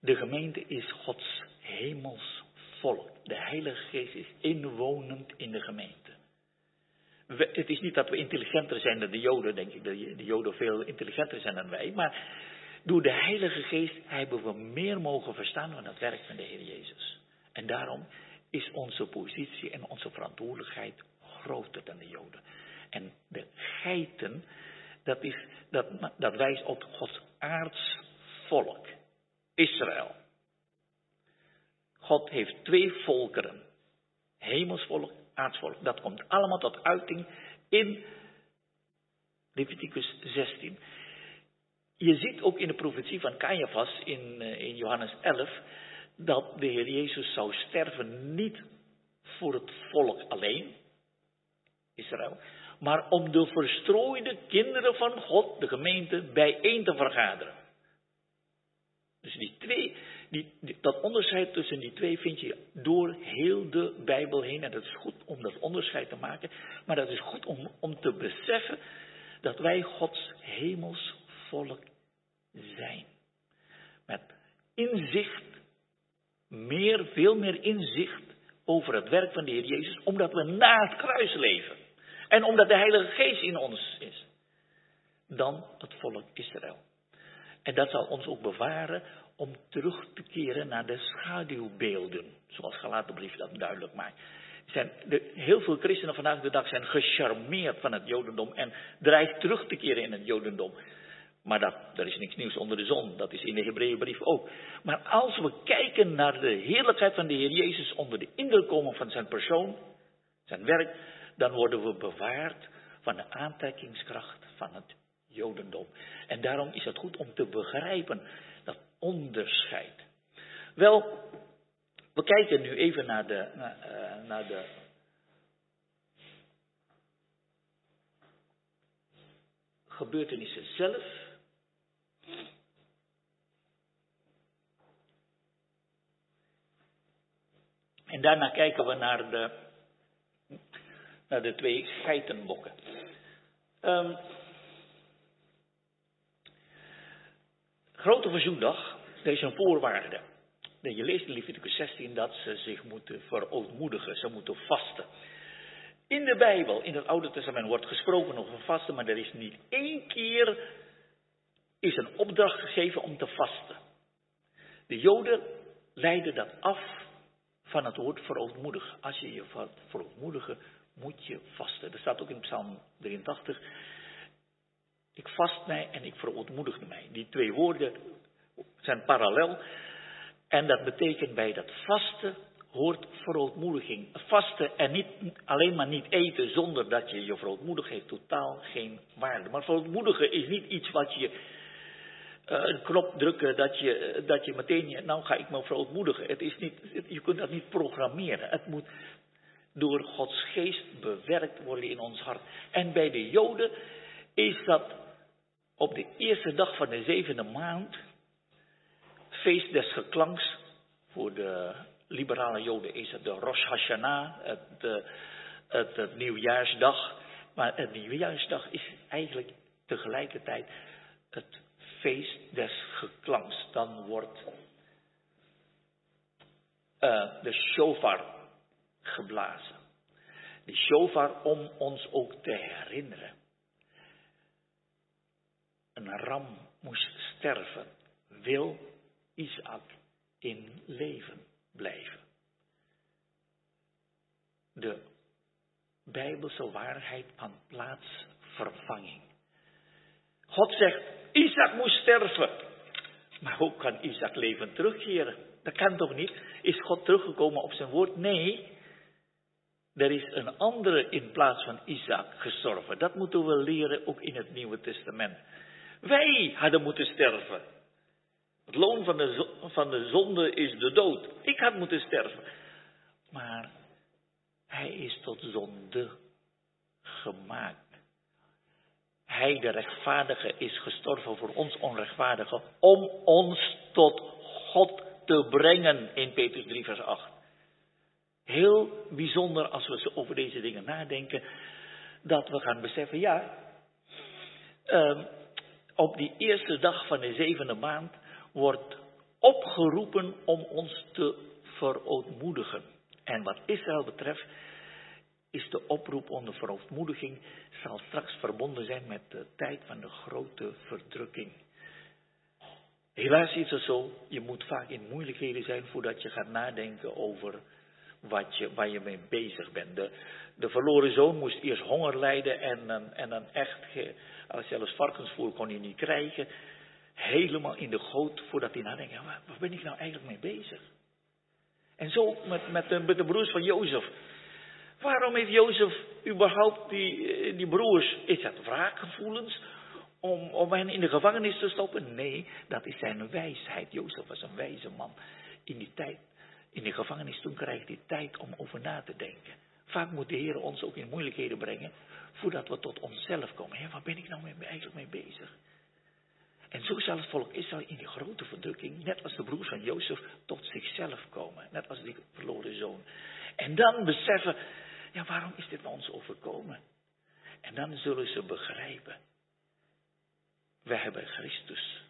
De gemeente is Gods hemels volk. De Heilige Geest is inwonend in de gemeente. Het is niet dat we intelligenter zijn dan de Joden, denk ik, dat de Joden veel intelligenter zijn dan wij, maar door de Heilige Geest hebben we meer mogen verstaan van het werk van de Heer Jezus. En daarom is onze positie en onze verantwoordelijkheid groter dan de Joden. En de geiten, dat, is, dat, dat wijst op Gods aards volk, Israël. God heeft twee volkeren, hemelsvolk, aardsvolk. Dat komt allemaal tot uiting in Leviticus 16. Je ziet ook in de profetie van Caiaphas in, eh, in Johannes 11 dat de Heer Jezus zou sterven niet voor het volk alleen, Israël, maar om de verstrooide kinderen van God, de gemeente, bijeen te vergaderen. Dus die twee, die, dat onderscheid tussen die twee vind je door heel de Bijbel heen. En dat is goed om dat onderscheid te maken. Maar dat is goed om, om te beseffen dat wij Gods hemels volk zijn. Met inzicht, meer, veel meer inzicht over het werk van de Heer Jezus, omdat we na het kruis leven. En omdat de Heilige Geest in ons is. Dan het volk Israël. En dat zal ons ook bewaren om terug te keren naar de schaduwbeelden. Zoals Galatenbrief dat duidelijk maakt. Zijn de, heel veel christenen vandaag de dag zijn gecharmeerd van het Jodendom en dreigen terug te keren in het Jodendom. Maar dat, er is niks nieuws onder de zon. Dat is in de Hebreeënbrief ook. Maar als we kijken naar de heerlijkheid van de Heer Jezus onder de indruk komen van zijn persoon, zijn werk, dan worden we bewaard van de aantrekkingskracht van het Jodendom. En daarom is het goed om te begrijpen onderscheid. Wel, we kijken nu even naar de, naar, uh, naar de gebeurtenissen zelf. En daarna kijken we naar de, naar de twee geitenbokken. Um, grote verzoendag, er is een voorwaarde. Je leest in Leviticus 16 dat ze zich moeten verootmoedigen, ze moeten vasten. In de Bijbel, in het Oude Testament, wordt gesproken over vasten, maar er is niet één keer is een opdracht gegeven om te vasten. De Joden leiden dat af van het woord verootmoedigen. Als je je verootmoedigen, moet je vasten. Dat staat ook in Psalm 83. Ik vast mij en ik verootmoedigde mij. Die twee woorden zijn parallel. En dat betekent bij dat vasten hoort verootmoediging. Vasten en niet, alleen maar niet eten zonder dat je je verootmoedigt heeft totaal geen waarde. Maar verootmoedigen is niet iets wat je uh, een knop drukken dat je, dat je meteen, nou ga ik me verootmoedigen. Het is niet, je kunt dat niet programmeren. Het moet door Gods geest bewerkt worden in ons hart. En bij de Joden is dat op de eerste dag van de zevende maand feest des geklanks. Voor de liberale Joden is het de Rosh Hashanah, het, de, het, het nieuwjaarsdag. Maar het nieuwjaarsdag is eigenlijk tegelijkertijd het feest des geklanks. Dan wordt uh, de shofar geblazen. De shofar om ons ook te herinneren. Een ram moest sterven. Wil Isaac in leven blijven? De Bijbelse waarheid van plaatsvervanging. God zegt, Isaac moest sterven. Maar hoe kan Isaac leven terugkeren? Dat kan toch niet? Is God teruggekomen op zijn woord? Nee. Er is een andere in plaats van Isaac gestorven. Dat moeten we leren ook in het Nieuwe Testament. Wij hadden moeten sterven. Het loon van de, van de zonde is de dood. Ik had moeten sterven. Maar hij is tot zonde gemaakt. Hij, de rechtvaardige, is gestorven voor ons onrechtvaardige, om ons tot God te brengen in Petrus 3, vers 8. Heel bijzonder als we over deze dingen nadenken, dat we gaan beseffen, ja, uh, op die eerste dag van de zevende maand wordt opgeroepen om ons te verootmoedigen. En wat Israël betreft, is de oproep onder verootmoediging zal straks verbonden zijn met de tijd van de grote verdrukking. Helaas is het zo, je moet vaak in moeilijkheden zijn voordat je gaat nadenken over wat je, waar je mee bezig bent. De, de verloren zoon moest eerst honger lijden en, en dan echt, zelfs varkensvoer kon hij niet krijgen, helemaal in de goot voordat hij nadenkt, waar, waar ben ik nou eigenlijk mee bezig? En zo met, met, de, met de broers van Jozef. Waarom heeft Jozef überhaupt die, eh, die broers, is dat wraakgevoelens om, om hen in de gevangenis te stoppen? Nee, dat is zijn wijsheid. Jozef was een wijze man. In die tijd, in de gevangenis, toen krijgt hij tijd om over na te denken. Vaak moet de Heer ons ook in moeilijkheden brengen, voordat we tot onszelf komen. Hé, waar ben ik nou mee, eigenlijk mee bezig? En zo zal het volk Israël in die grote verdrukking, net als de broers van Jozef, tot zichzelf komen. Net als die verloren zoon. En dan beseffen, ja, waarom is dit ons overkomen? En dan zullen ze begrijpen. We hebben Christus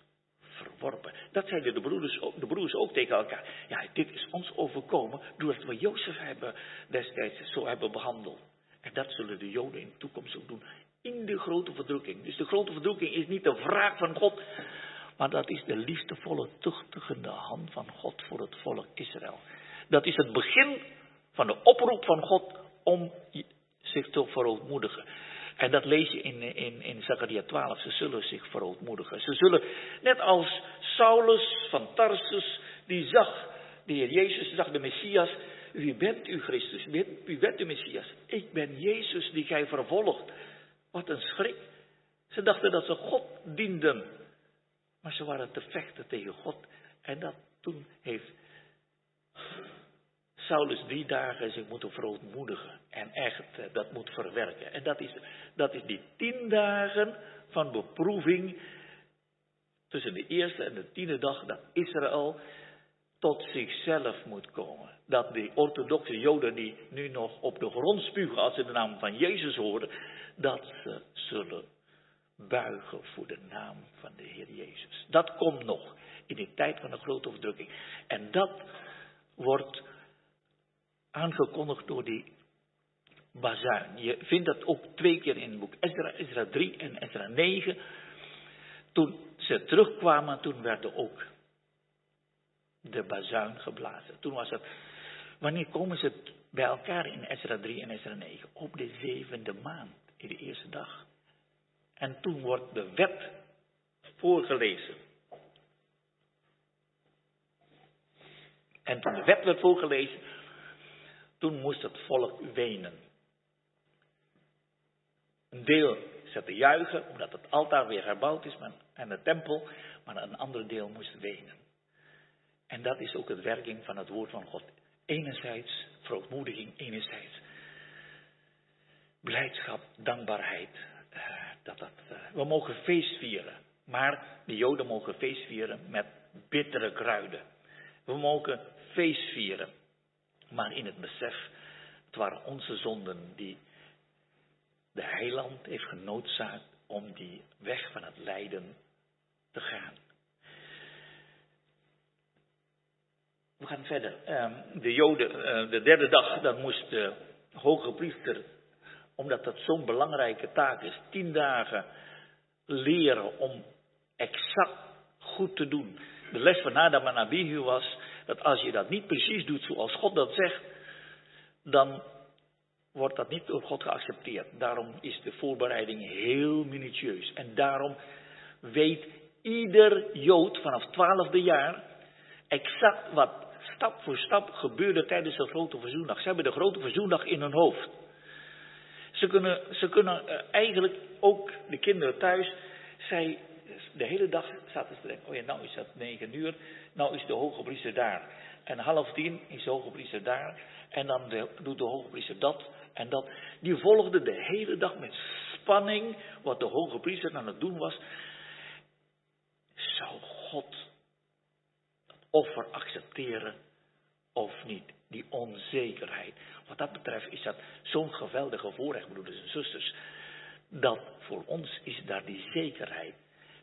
verworpen. Dat zeiden de ook, de broers ook tegen elkaar. Ja, dit is ons overkomen doordat we Jozef hebben destijds zo hebben behandeld. En dat zullen de Joden in de toekomst ook doen. In de grote verdrukking. Dus de grote verdrukking is niet de wraak van God. Maar dat is de liefdevolle, tuchtigende hand van God voor het volk Israël. Dat is het begin van de oproep van God om zich te verootmoedigen. En dat lees je in, in, in Zachariah 12. Ze zullen zich verootmoedigen. Ze zullen, net als Saulus van Tarsus, die zag, de Heer Jezus zag de Messias. Wie bent u Christus? Wie bent u Messias? Ik ben Jezus die gij vervolgt. Wat een schrik. Ze dachten dat ze God dienden. Maar ze waren te vechten tegen God. En dat toen heeft Saulus drie dagen zich moeten verootmoedigen en echt eh, dat moet verwerken. En dat is, dat is die tien dagen van beproeving tussen de eerste en de tiende dag dat Israël tot zichzelf moet komen. Dat die orthodoxe Joden die nu nog op de grond spugen als ze de naam van Jezus horen, dat ze zullen buigen voor de naam van de Heer Jezus. Dat komt nog in de tijd van de grote verdrukking. En dat wordt aangekondigd door die bazuin. Je vindt dat ook twee keer in het boek Ezra, Ezra 3 en Ezra 9. Toen ze terugkwamen, toen werden ook de bazuin geblazen. Toen was het, wanneer komen ze bij elkaar in Ezra 3 en Ezra 9? Op de zevende maand, in de eerste dag. En toen wordt de wet voorgelezen. En toen de wet werd voorgelezen, toen moest het volk wenen. Een deel zette juichen, omdat het altaar weer herbouwd is en de tempel, maar een ander deel moest wenen. En dat is ook het werking van het woord van God. Enerzijds verootmoediging, enerzijds blijdschap, dankbaarheid. Eh, dat dat, eh, we mogen feest vieren, maar de Joden mogen feest vieren met bittere kruiden. We mogen feest vieren maar in het besef, het waren onze zonden die de heiland heeft genoodzaakt om die weg van het lijden te gaan. We gaan verder. Ehm, de Joden, eh, de derde dag, dan moest de hoge priester, omdat dat zo'n belangrijke taak is, tien dagen leren om exact goed te doen. De les van Adam en Abihu was dat als je dat niet precies doet zoals God dat zegt, dan wordt dat niet door God geaccepteerd. Daarom is de voorbereiding heel minutieus. En daarom weet ieder Jood vanaf twaalfde jaar exact wat stap voor stap gebeurde tijdens de grote verzoendag. Ze hebben de grote verzoendag in hun hoofd. Ze kunnen, ze kunnen eh, eigenlijk ook de kinderen thuis, zij de hele dag zaten ze denken, oh ja, nou is het negen uur, nou is de hoge priester daar. En half tien is de hoge priester daar. En dan doet de hoge priester dat en dat. Die volgde de hele dag met spanning wat de hoge priester aan het doen was. Zou God het offer accepteren of niet? Die onzekerheid. Wat dat betreft is dat zo'n geweldige voorrecht, broeders en zusters. Dat voor ons is daar die zekerheid.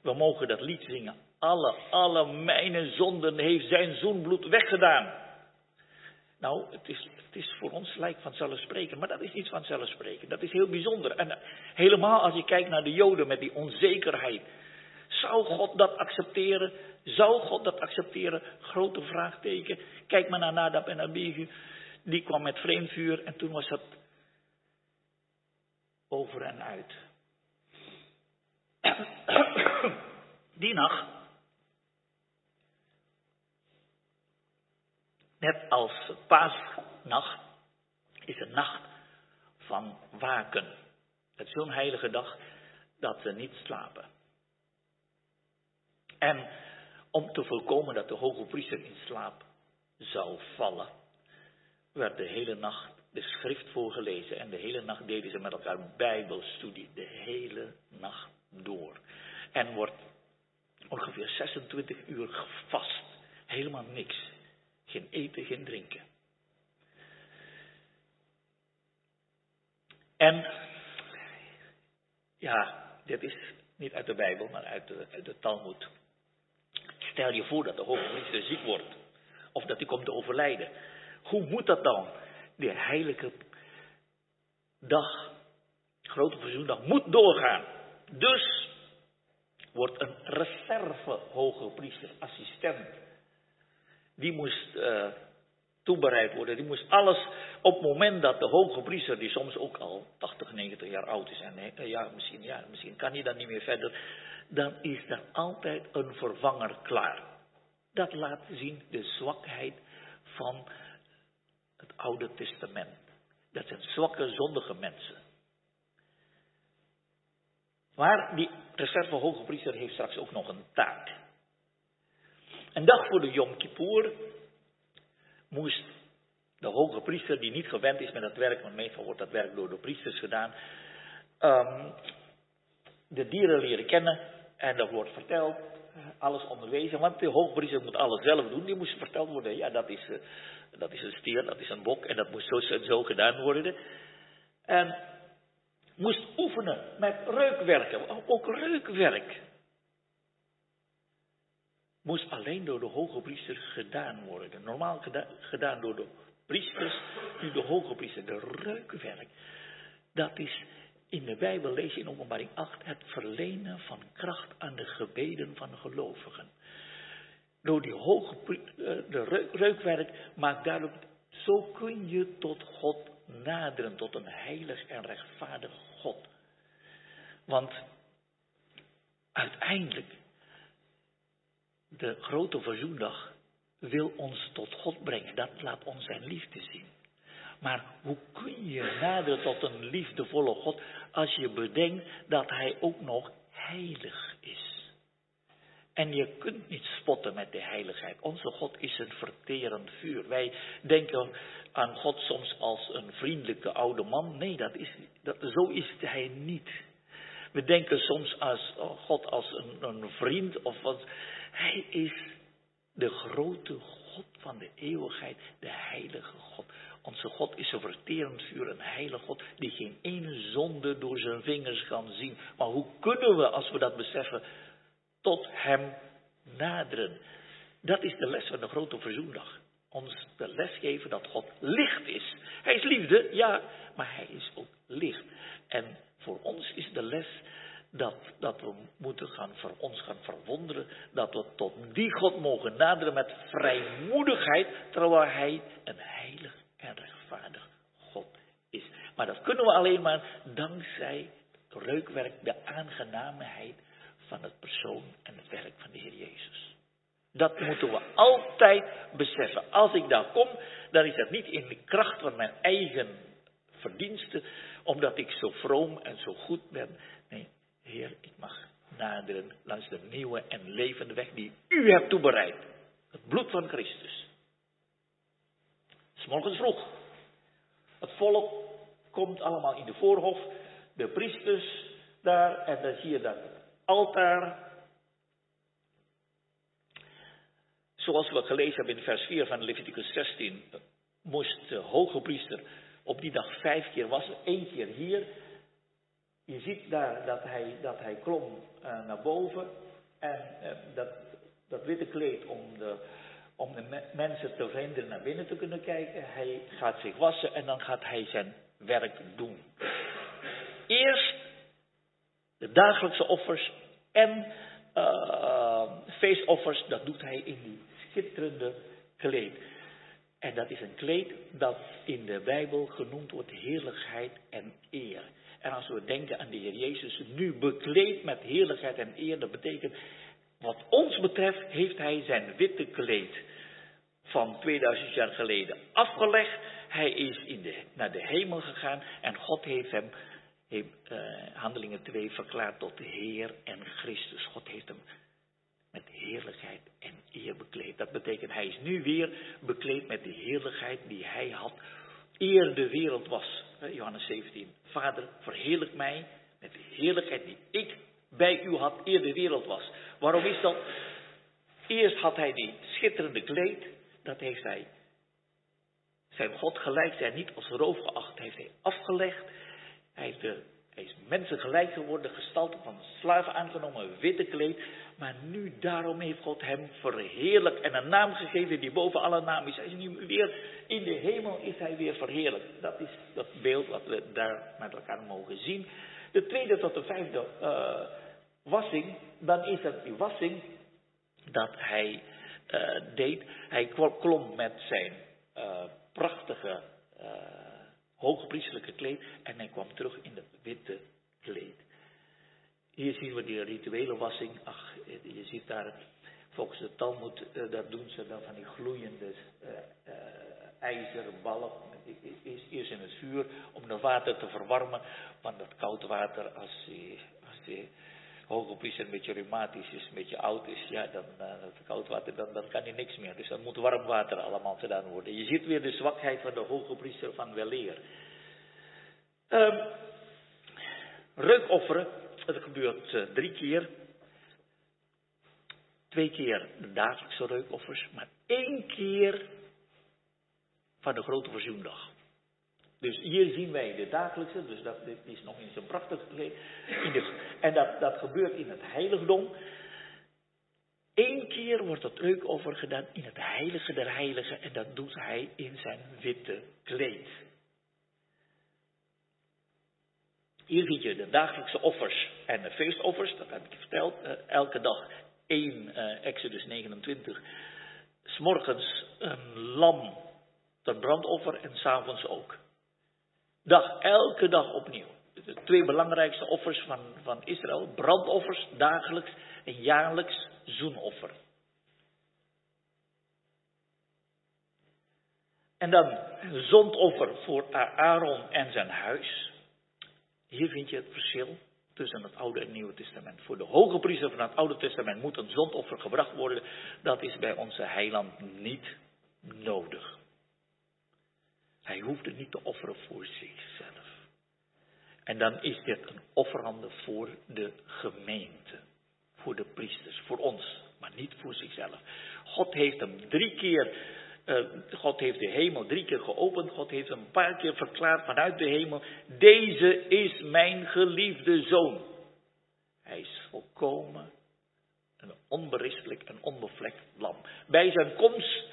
We mogen dat lied zingen. Alle, alle mijn zonden heeft zijn zoenbloed weggedaan. Nou, het is, het is voor ons lijkt vanzelfsprekend, maar dat is niet vanzelfsprekend. Dat is heel bijzonder. En eh, helemaal als je kijkt naar de Joden met die onzekerheid. Zou God dat accepteren? Zou God dat accepteren? Grote vraagteken. Kijk maar naar Nadab en Abihu. Die kwam met vreemd vuur en toen was het over en uit. Die nacht, net als paasnacht, is een nacht van waken. Het is zo'n heilige dag dat ze niet slapen. En om te voorkomen dat de hoge priester in slaap zou vallen, werd de hele nacht de schrift voorgelezen. En de hele nacht deden ze met elkaar bijbelstudie. De hele nacht door. En wordt ongeveer 26 uur gevast. Helemaal niks. Geen eten, geen drinken. En ja, dit is niet uit de Bijbel, maar uit de, de Talmud. Stel je voor dat de hoge priester ziek wordt. Of dat hij komt te overlijden. Hoe moet dat dan? De heilige dag, grote verzoendag, moet doorgaan. Dus wordt een reserve hoge priester, assistent. Die moest uh, toebereid worden. Die moest alles op het moment dat de hoge priester, die soms ook al 80, 90 jaar oud is, en uh, ja, misschien, ja, misschien kan hij dan niet meer verder, dan is er altijd een vervanger klaar. Dat laat zien de zwakheid van het Oude Testament. Dat zijn zwakke, zondige mensen. Maar die reserve hoge priester heeft straks ook nog een taak. Een dag voor de Yom Kippur moest de hoge priester, die niet gewend is met dat werk, want meestal wordt dat werk door de priesters gedaan, um, de dieren leren kennen en dat wordt verteld, alles onderwezen, want de hoge priester moet alles zelf doen, die moest verteld worden, ja dat is, uh, dat is een stier, dat is een bok en dat moet zo zo gedaan worden. En moest oefenen met reukwerken, ook reukwerk. Moest alleen door de hoge priester gedaan worden. Normaal gedaan door de priesters, nu de hoge priester. De reukwerk. Dat is in de Bijbel, lees je in openbaring 8, het verlenen van kracht aan de gebeden van gelovigen. Door die hoge, eh, de reukwerk maakt duidelijk, zo kun je tot God naderen tot een heilig en rechtvaardig God. Want uiteindelijk, de grote verzoendag wil ons tot God brengen. Dat laat ons zijn liefde zien. Maar hoe kun je naderen tot een liefdevolle God als je bedenkt dat Hij ook nog heilig is? En je kunt niet spotten met de heiligheid. Onze God is een verterend vuur. Wij denken aan God soms als een vriendelijke oude man. Nee, dat is, dat, zo is hij niet. We denken soms als oh, God als een, een vriend of wat. Hij is de grote God van de eeuwigheid, de heilige God. Onze God is een verterend vuur, een heilige God, die geen ene zonde door zijn vingers kan zien. Maar hoe kunnen we, als we dat beseffen, tot Hem naderen? Dat is de les van de grote verzoendag. ons de les geven dat God licht is. Hij is liefde, ja, maar hij is ook licht. En voor ons is de les dat, dat we moeten gaan voor ons gaan verwonderen dat we tot die God mogen naderen met vrijmoedigheid, terwijl hij een heilig en rechtvaardig God is. Maar dat kunnen we alleen maar dankzij reukwerk, de aangenaamheid van het persoon en het werk van de Heer Jezus. Dat moeten we altijd beseffen. Als ik daar kom, dan is dat niet in de kracht van mijn eigen verdiensten, omdat ik zo vroom en zo goed ben. Nee, Heer, ik mag naderen langs de nieuwe en levende weg die u hebt toebereid. Het bloed van Christus. S morgens vroeg. Het volk komt allemaal in de voorhof. De priesters daar. En dan zie je dat altaar. Zoals we gelezen hebben in vers 4 van Leviticus 16. Moest de hoge priester op die dag vijf keer wassen. één keer hier je ziet daar dat hij, dat hij klom uh, naar boven. En uh, dat, dat witte kleed om de, om de me mensen te verhinderen naar binnen te kunnen kijken. Hij gaat zich wassen en dan gaat hij zijn werk doen. Eerst de dagelijkse offers en uh, feestoffers, dat doet hij in die schitterende kleed. En dat is een kleed dat in de Bijbel genoemd wordt heerlijkheid en eer. En als we denken aan de Heer Jezus, nu bekleed met heerlijkheid en eer, dat betekent, wat ons betreft, heeft hij zijn witte kleed van 2000 jaar geleden afgelegd. Hij is in de, naar de hemel gegaan en God heeft hem, handelingen 2, verklaard tot Heer en Christus. God heeft hem met heerlijkheid en eer bekleed. Dat betekent, hij is nu weer bekleed met de heerlijkheid die hij had eer de wereld was. Johannes 17. Vader, verheerlijk mij met de heerlijkheid die ik bij u had eer de wereld was. Waarom is dat? Eerst had hij die schitterende kleed. Dat heeft hij zijn God gelijk zijn niet als roof geacht. Heeft hij afgelegd. De, hij is mensen gelijk geworden. Gestalte van slaven aangenomen. Witte kleed. Maar nu daarom heeft God hem verheerlijkt en een naam gegeven die boven alle naam is. Hij is nu weer in de hemel, is hij weer verheerlijkt. Dat is dat beeld wat we daar met elkaar mogen zien. De tweede tot de vijfde uh, wassing, dan is het die wassing dat hij uh, deed. Hij klom met zijn prachtige hoogpriestelijke kleed en hij kwam terug in het witte kleed. Hier zien we die rituele wassing. Ach, je ziet daar, volgens de Talmud, uh, dat doen ze dan van die gloeiende uh, uh, ijzeren ballen. Eerst in het vuur om het water te verwarmen. Want dat koud water, als die, als hoge een beetje reumatisch is, een beetje oud is, ja, dan dat koud water, dan, kan hij niks meer. Dus dan moet warm water allemaal gedaan worden. Je ziet weer de zwakheid van de hoge priester van weleer. Um, reukofferen dat gebeurt uh, drie keer. Twee keer de dagelijkse reukoffers, maar één keer van de grote verzoendag. Dus hier zien wij de dagelijkse, dus dat is nog in zijn prachtige kleed. En dat, dat gebeurt in het heiligdom. Eén keer wordt het reukoffer gedaan in het heilige der heiligen en dat doet hij in zijn witte kleed. Hier zie je de dagelijkse offers en de feestoffers, dat heb ik verteld. Uh, elke dag één, uh, Exodus 29. S'morgens een lam ter brandoffer en s'avonds ook. Dag, elke dag opnieuw. De twee belangrijkste offers van, van Israël. Brandoffers dagelijks en jaarlijks zoenoffer. En dan zondoffer voor Aaron en zijn huis. Hier vind je het verschil tussen het Oude en het Nieuwe Testament. Voor de hoge priester van het Oude Testament moet een zondoffer gebracht worden. Dat is bij onze heiland niet nodig. Hij hoeft het niet te offeren voor zichzelf. En dan is dit een offerande voor de gemeente. Voor de priesters, voor ons, maar niet voor zichzelf. God heeft hem drie keer uh, God heeft de hemel drie keer geopend. God heeft hem een paar keer verklaard vanuit de hemel. Deze is mijn geliefde zoon. Hij is volkomen een onberispelijk en onbevlekt lam. Bij zijn komst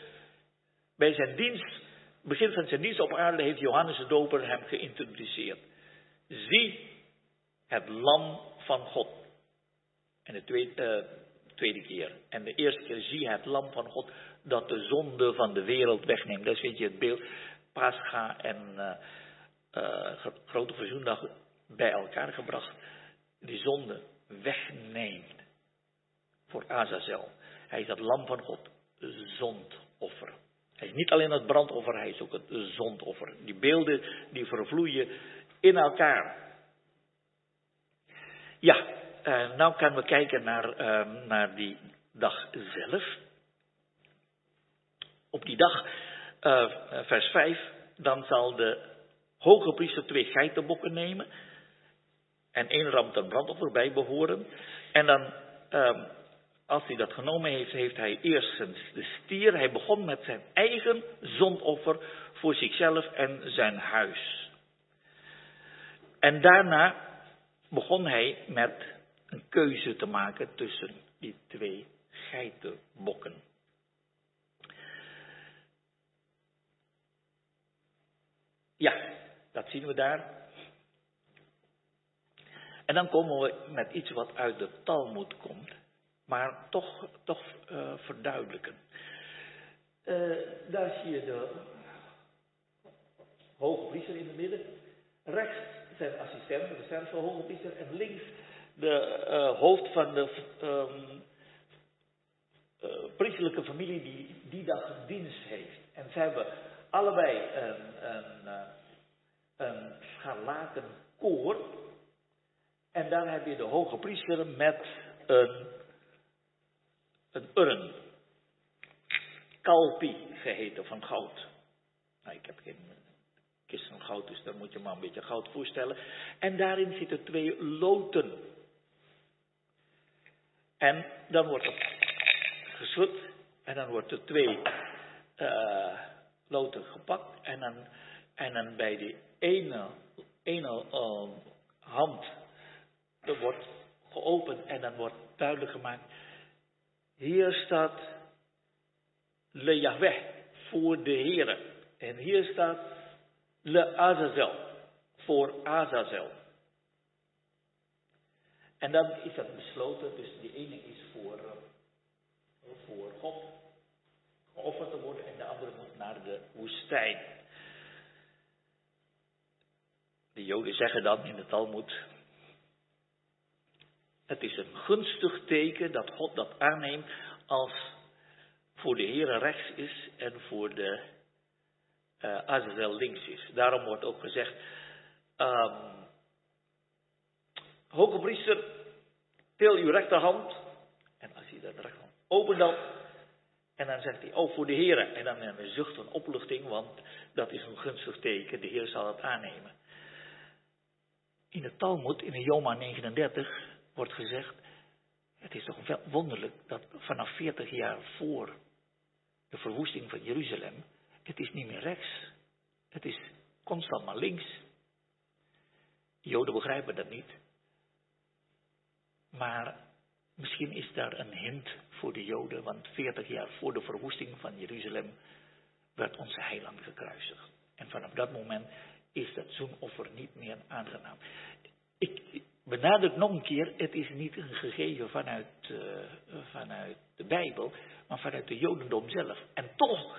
Bij zijn dienst, begin van zijn dienst op aarde, heeft Johannes de Doper hem geïntroduceerd. Zie het lam van God. En de tweede, uh, tweede keer. En de eerste keer zie het lam van God dat de zonde van de wereld wegneemt. Dat is weet je het beeld. Pascha en uh, uh, Grote Verzoendag bij elkaar gebracht. Die zonde wegneemt. Voor Azazel. Hij is het lam van God. Zondoffer. Hij is niet alleen het brandoffer, hij is ook het zondoffer. Die beelden die vervloeien in elkaar. Ja, uh, nou kunnen we kijken naar, uh, naar die dag zelf. Op die dag, uh, vers 5, dan zal de hoge priester twee geitenbokken nemen en één ram ten brandoffer bij behoren. En dan, als hij dat genomen heeft, heeft hij eerst de stier. Hij begon met zijn eigen zondoffer voor zichzelf en zijn huis. En daarna begon hij met een keuze te maken tussen die twee geitenbokken. Ja, dat zien we daar. En dan komen we met iets wat uit de Talmud komt, maar toch, toch uh, verduidelijken. Uh, daar zie je de hoge priester in het midden. Rechts zijn assistent, de reserve hoge priester. En links de uh, hoofd van de um, priesterlijke familie die die dag dienst heeft. En ze hebben allebei een, een, een scharlaken koor. En daar heb je de hoge priester met een, een urn. Kalpi geheten van goud. Nou, ik heb geen kist van goud, dus daar moet je maar een beetje goud voorstellen. En daarin zitten twee loten. En dan wordt het geschud. En dan wordt er twee uh, loten gepakt. En dan, en dan bij die ene, ene uh, hand wordt geopend en dan wordt duidelijk gemaakt. Hier staat Le Yahweh voor de Heere. En hier staat Le Azazel voor Azazel. En dan is dat besloten, dus die ene is voor, uh, voor God geofferd te worden en de andere moet naar de woestijn. De Joden zeggen dan in de Talmud, het is een gunstig teken dat God dat aanneemt als voor de Heer rechts is en voor de uh, Azazel links is. Daarom wordt ook gezegd, um, hoge priester, til uw rechterhand. En als hij dat rechterhand opent dan, en dan zegt hij, oh voor de Heer. En dan een zucht van opluchting, want dat is een gunstig teken, de Heer zal het aannemen. In de Talmud, in de Joma 39, wordt gezegd, het is toch wonderlijk dat vanaf 40 jaar voor de verwoesting van Jeruzalem, het is niet meer rechts. Het is constant maar links. Joden begrijpen dat niet. Maar misschien is daar een hint voor de Joden, want 40 jaar voor de verwoesting van Jeruzalem werd onze heiland gekruisigd. En vanaf dat moment is dat zoenoffer niet meer aangenaam. Benadruk nog een keer, het is niet een gegeven vanuit, uh, vanuit de Bijbel, maar vanuit de Jodendom zelf. En toch,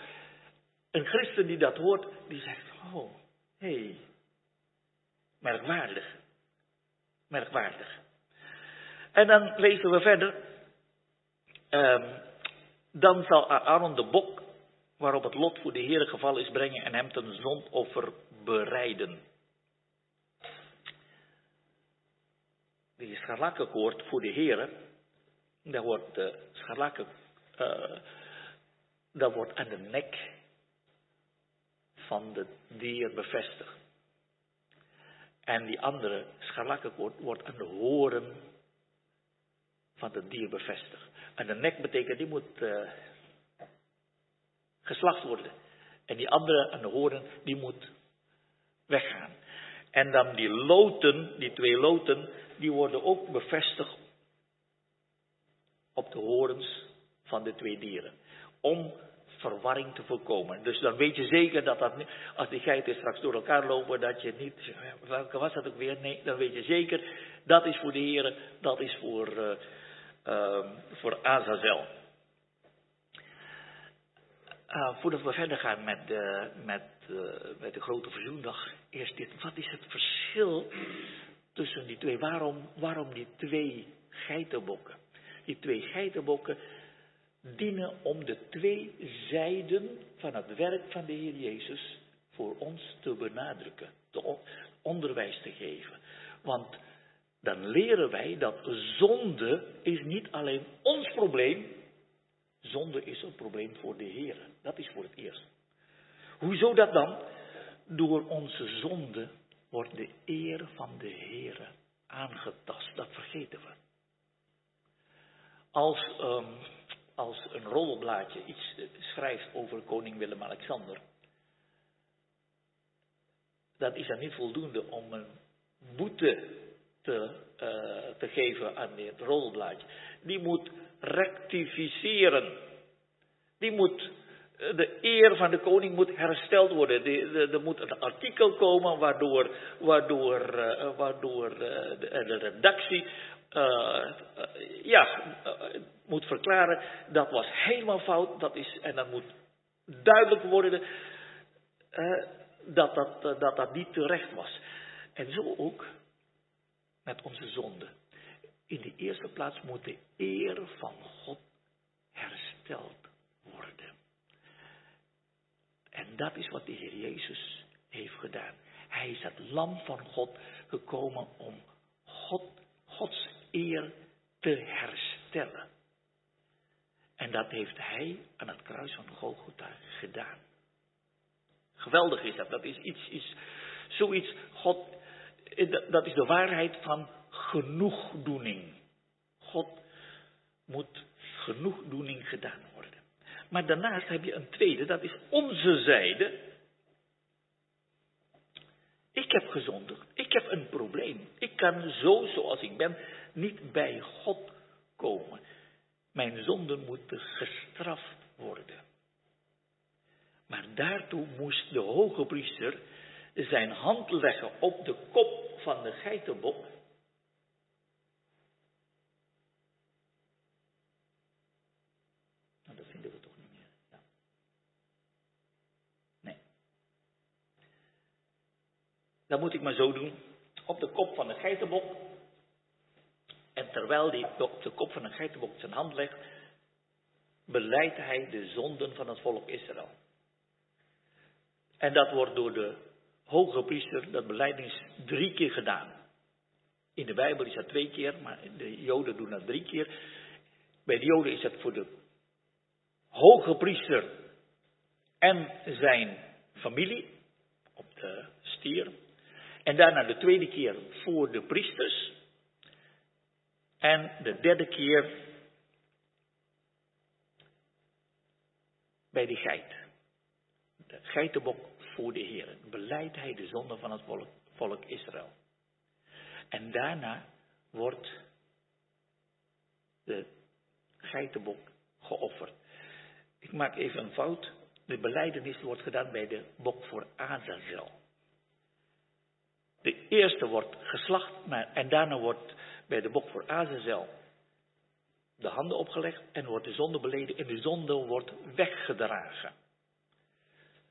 een christen die dat hoort, die zegt, oh, hé, hey, merkwaardig, merkwaardig. En dan lezen we verder, um, dan zal Aaron de bok waarop het lot voor de Heer gevallen is brengen en hem ten zondoffer bereiden. Die scharlakkenkoord voor de heren, daar wordt de scharlakken, uh, dat wordt aan de nek van de dier bevestigd. En die andere scharlakkenkoord wordt aan de horen van de dier bevestigd. En de nek betekent, die moet uh, geslacht worden. En die andere aan de horen, die moet weggaan. En dan die loten, die twee loten, die worden ook bevestigd op de horens van de twee dieren. Om verwarring te voorkomen. Dus dan weet je zeker dat dat, als die geiten straks door elkaar lopen, dat je niet, welke was dat ook weer? Nee, dan weet je zeker, dat is voor de heren, dat is voor, uh, uh, voor Azazel. Uh, voordat we verder gaan met, met, uh, met de grote verzoendag, eerst dit. Wat is het verschil tussen die twee? Waarom, waarom die twee geitenbokken? Die twee geitenbokken dienen om de twee zijden van het werk van de Heer Jezus voor ons te benadrukken, te onderwijs te geven. Want dan leren wij dat zonde is niet alleen ons probleem, zonde is een probleem voor de Heer. Dat is voor het eerst. Hoezo dat dan? Door onze zonde wordt de eer van de Heer aangetast. Dat vergeten we. Als um, als een rollenblaadje iets schrijft over koning Willem-Alexander, dan is dat niet voldoende om een boete te, uh, te geven aan dit rollenblaadje. Die moet rectificeren. Die moet, eh, de eer van de koning moet hersteld worden. Er moet een artikel komen waardoor, waardoor, uh, waardoor de, de redactie ja, moet verklaren, dat was helemaal fout, dat is, en dan moet duidelijk worden dat, dat, dat dat niet terecht was. En zo ook met onze zonde. In de eerste plaats moet de eer van God hersteld worden. En dat is wat de Heer Jezus heeft gedaan. Hij is het lam van God gekomen om God, Gods eer te herstellen. En dat heeft hij aan het kruis van Golgotha gedaan. Geweldig is dat. Dat is iets, iets zoiets, God, dat is de waarheid van genoegdoening. God moet genoegdoening gedaan. Maar daarnaast heb je een tweede, dat is onze zijde. Ik heb gezondigd. Ik heb een probleem. Ik kan zo zoals ik ben niet bij God komen. Mijn zonden moeten gestraft worden. Maar daartoe moest de hoge priester zijn hand leggen op de kop van de geitenbok. Nou, dat vinden we toch niet meer. Ja. Nee. Dan moet ik maar zo doen. Op de kop van de geitenbok en terwijl hij op de kop van een geitenbok zijn hand legt, beleidt hij de zonden van het volk Israël. En dat wordt door de hoge priester, dat beleidings drie keer gedaan. In de Bijbel is dat twee keer, maar de Joden doen dat drie keer. Bij de Joden is het voor de hoge priester en zijn familie op de stier. En daarna de tweede keer voor de priesters. En de derde keer bij die geit. De geitenbok voor de Heer. Beleidt hij de zonde van het volk, volk Israël. En daarna wordt de geitenbok geofferd. Ik maak even een fout. De beleidenis wordt gedaan bij de bok voor Azazel. De eerste wordt geslacht en daarna wordt bij de bok voor Azazel de handen opgelegd en wordt de zonde beleden en de zonde wordt weggedragen.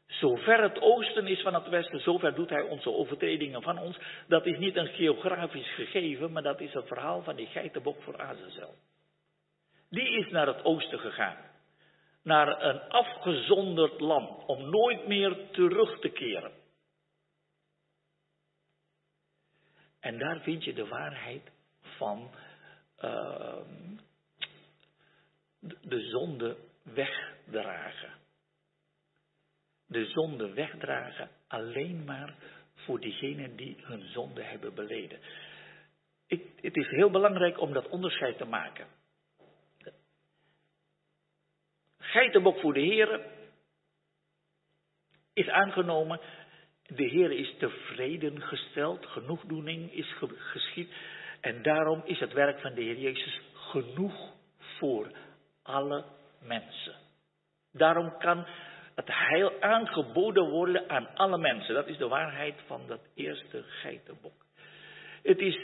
Zover het oosten is van het westen, zover doet hij onze overtredingen van ons. Dat is niet een geografisch gegeven, maar dat is het verhaal van die geitenbok voor Azazel. Die is naar het oosten gegaan. Naar een afgezonderd land, om nooit meer terug te keren. En daar vind je de waarheid van uh, de zonde wegdragen. De zonde wegdragen alleen maar voor diegenen die hun zonde hebben beleden. Ik, het is heel belangrijk om dat onderscheid te maken. Geitenbok voor de Heer is aangenomen. De Heer is tevreden gesteld, genoegdoening is geschied. En daarom is het werk van de Heer Jezus genoeg voor alle mensen. Daarom kan het heil aangeboden worden aan alle mensen. Dat is de waarheid van dat eerste geitenbok. Het is,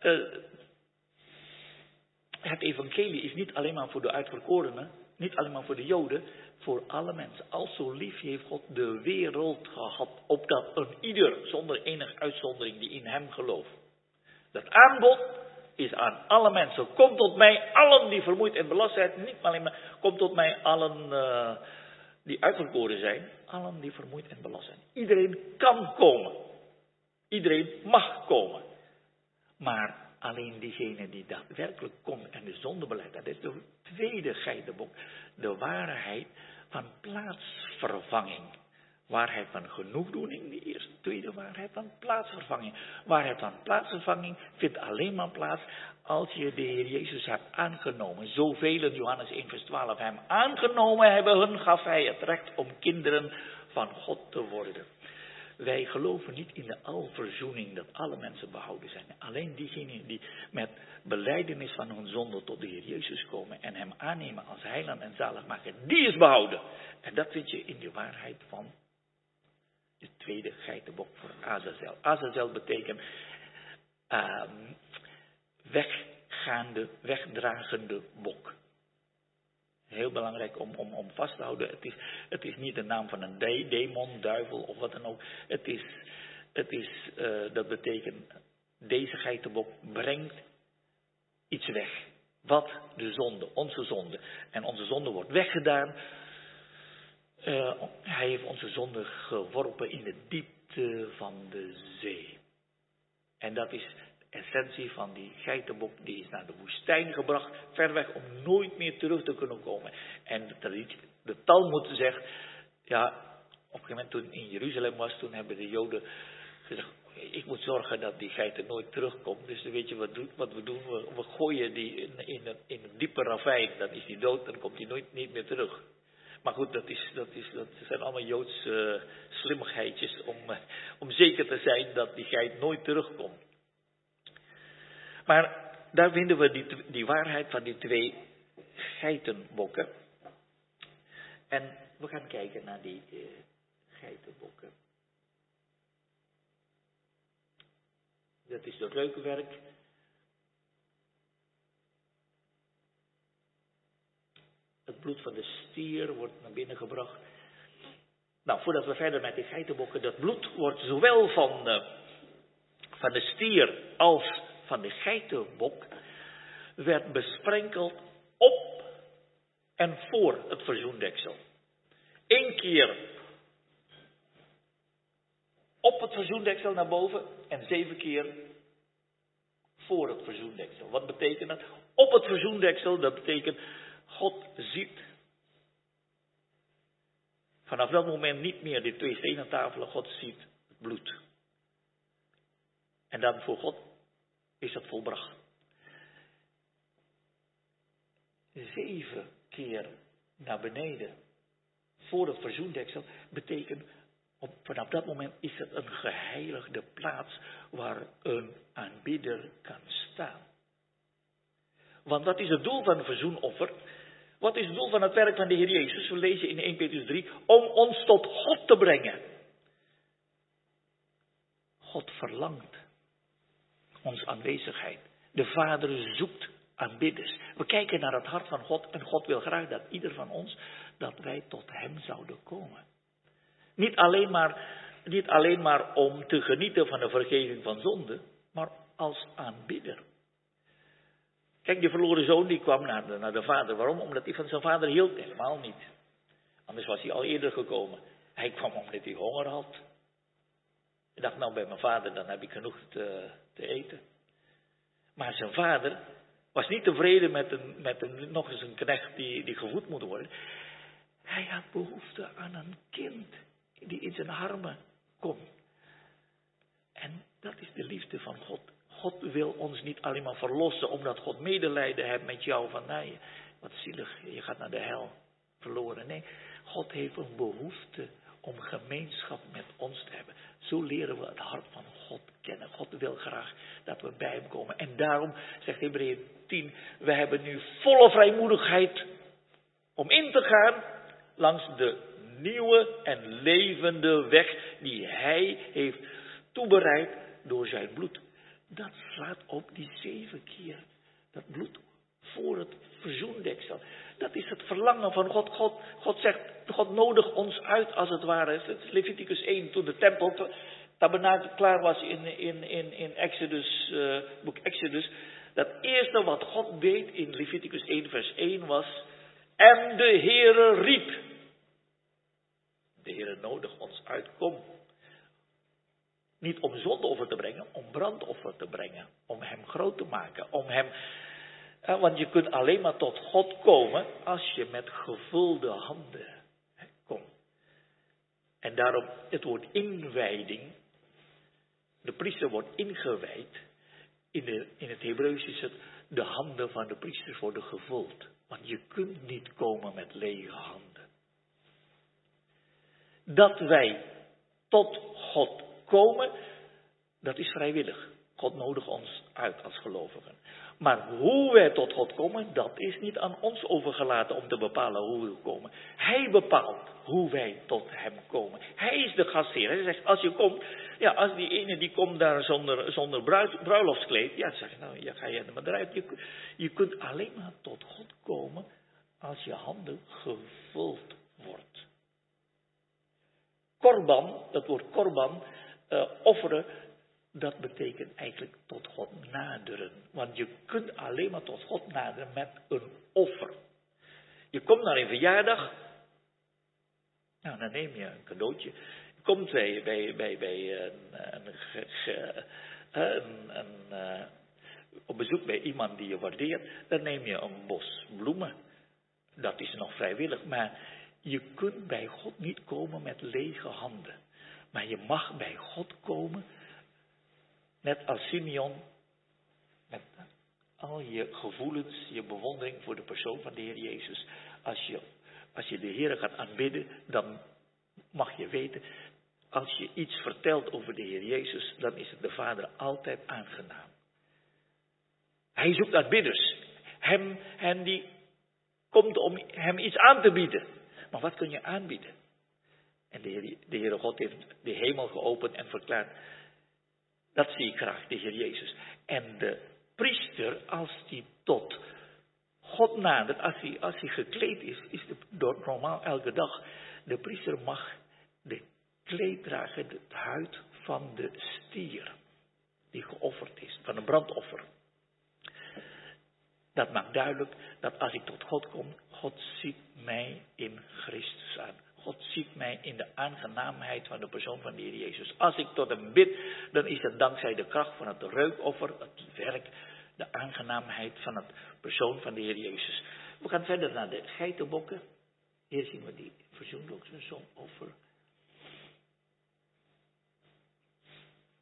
uh, het evangelie is niet alleen maar voor de uitverkorenen, niet alleen maar voor de Joden, voor alle mensen. Al zo lief heeft God de wereld gehad, opdat een ieder, zonder enige uitzondering, die in hem gelooft. Dat aanbod is aan alle mensen. Kom tot mij, allen die vermoeid en belast zijn. Niet alleen maar, kom tot mij, allen uh, die uitverkoren zijn. Allen die vermoeid en belast zijn. Iedereen kan komen. Iedereen mag komen. Maar alleen diegene die daadwerkelijk komt en de zonde beleidt. Dat is de tweede geitenbok. De waarheid van plaatsvervanging. Waarheid van genoegdoening, die eerste, tweede waarheid van plaatsvervanging. Waarheid van plaatsvervanging vindt alleen maar plaats als je de Heer Jezus hebt aangenomen. Zoveel Johannes 1 vers 12 hem aangenomen hebben, hun gaf hij het recht om kinderen van God te worden. Wij geloven niet in de alverzoening dat alle mensen behouden zijn. Alleen diegenen die met beleidenis van hun zonde tot de Heer Jezus komen en hem aannemen als heiland en zaligmaker, die is behouden. En dat vind je in de waarheid van de tweede geitenbok voor Azazel. Azazel betekent um, weggaande, wegdragende bok. Heel belangrijk om, om, om vast te houden. Het is, het is niet de naam van een de, demon, duivel of wat dan ook. Het is, het is uh, dat betekent, deze geitenbok brengt iets weg. Wat? De zonde, onze zonde. En onze zonde wordt weggedaan. Uh, hij heeft onze zonde geworpen in de diepte van de zee. En dat is essentie van die geitenbok, die is naar de woestijn gebracht, ver weg om nooit meer terug te kunnen komen. En de traditie, de Talmud zegt, ja, op een gegeven moment toen in Jeruzalem was, toen hebben de Joden gezegd, ik moet zorgen dat die geiten nooit terugkomt. Dus weet je wat, wat we doen? We, gooien die in, in, een, in een diepe ravijn, dan is die dood, dan komt die nooit niet meer terug. Maar goed, dat, is, dat, is, dat zijn allemaal Joodse uh, slimmigheidjes om, uh, om zeker te zijn dat die geit nooit terugkomt. Maar daar vinden we die, die waarheid van die twee geitenbokken. En we gaan kijken naar die uh, geitenbokken. Dat is het reukwerk. Het bloed van de stier wordt naar binnen gebracht. Nou, voordat we verder met die geitenbokken, dat bloed wordt zowel van, uh, van de stier als van de geitenbok werd besprenkeld op en voor het verzoendeksel. Eén keer op het verzoendeksel naar boven en zeven keer voor het verzoendeksel. Wat betekent dat? Op het verzoendeksel, dat betekent God ziet vanaf dat moment niet meer die twee stenen tafelen, God ziet het bloed. En dan voor God is dat volbracht. Zeven keer naar beneden voor het verzoendeksel betekent op, vanaf dat moment is het een geheiligde plaats waar een aanbidder kan staan. Want wat is het doel van het verzoenoffer? Wat is het doel van het werk van de Heer Jezus? We lezen in 1 Petrus 3, om ons tot God te brengen. God verlangt onze aanwezigheid. De Vader zoekt aanbidders. We kijken naar het hart van God en God wil graag dat ieder van ons, dat wij tot Hem zouden komen. Niet alleen maar, niet alleen maar om te genieten van de vergeving van zonde, maar als aanbidder. Kijk, die verloren zoon die kwam naar de, naar de vader. Waarom? Omdat hij van zijn vader hield? Helemaal niet. Anders was hij al eerder gekomen. Hij kwam omdat hij honger had. Hij dacht, nou bij mijn vader, dan heb ik genoeg te, te eten. Maar zijn vader was niet tevreden met, een, met een, nog eens een knecht die, die gevoed moet worden. Hij had behoefte aan een kind die in zijn armen komt. En dat is de liefde van God. God wil ons niet alleen maar verlossen omdat God medelijden heeft met jou van nee, wat zielig, je gaat naar de hel verloren. Nee, God heeft een behoefte om gemeenschap met ons te hebben. Zo leren we het hart van God kennen. God wil graag dat we bij hem komen. En daarom zegt Hebreeën 10, we hebben nu volle vrijmoedigheid om in te gaan langs de nieuwe en levende weg die hij heeft toebereid door zijn bloed. Dat slaat op die zeven keer. Dat bloed voor het verzoendeksel. Dat is het verlangen van God. God. Zegt, God nodigt ons uit als het ware. Het is Leviticus 1, toen de tempel tabernakel klaar was in, in, in, in Exodus, uh, boek Exodus. Dat eerste wat God deed in Leviticus 1 vers 1 was, en de Heere riep. De Heere nodigt ons uit, kom. Niet om zondoffer te brengen, om brandoffer te brengen. Om hem groot te maken, om hem want je kunt alleen maar tot God komen als je met gevulde handen komt. En daarom het woord inwijding. De priester wordt ingewijd. In, in het Hebreeuws is het de handen van de priesters worden gevuld. Want je kunt niet komen met lege handen. Dat wij tot God komen, dat is vrijwillig. God nodigt ons uit als gelovigen. Maar hoe wij tot God komen, dat is niet aan ons overgelaten om te bepalen hoe we komen. Hij bepaalt hoe wij tot hem komen. Hij is de gastheer. Hij zegt, als je komt, ja, als die ene die komt daar zonder, zonder bruiloftskleed, ja, zeg nou, ja, ga je er maar eruit. Je, kunt alleen maar tot God komen als je handen gevuld wordt. Korban, dat woord korban, uh, offeren, dat betekent eigenlijk tot God naderen. Want je kunt alleen maar tot God naderen met een offer. Je komt naar een verjaardag. Nou, dan neem je een cadeautje. Je komt bij, bij, bij, bij een, een, een, eh, op bezoek bij iemand die je waardeert. Dan neem je een bos bloemen. Dat is nog vrijwillig. Maar je kunt bij God niet komen met lege handen. Maar je mag bij God komen Net als Simeon, met al je gevoelens, je bewondering voor de persoon van de Heer Jezus. Als je, als je de Heer gaat aanbidden, dan mag je weten, als je iets vertelt over de Heer Jezus, dan is het de Vader altijd aangenaam. Hij zoekt aanbidders. Hem, hem die komt om hem iets aan te bieden. Maar wat kun je aanbieden? En de Heer, de Heere God heeft de hemel geopend en verklaard, dat zie ik graag, de Heer Jezus. En de priester, als die tot God nadert, als hij, als hij gekleed is, is het door normaal elke dag. De priester mag de kleed dragen, het huid van de stier, die geofferd is, van een brandoffer. Dat maakt duidelijk dat als ik tot God kom, God ziet mij in Christus aan. God ziet mij in de aangenaamheid van de persoon van de Heer Jezus. Als ik tot hem bid, dan is het dankzij de kracht van het reukoffer, het werk, de aangenaamheid van het persoon van de Heer Jezus. We gaan verder naar de geitenbokken. Hier zien we die verzoendoksoffer.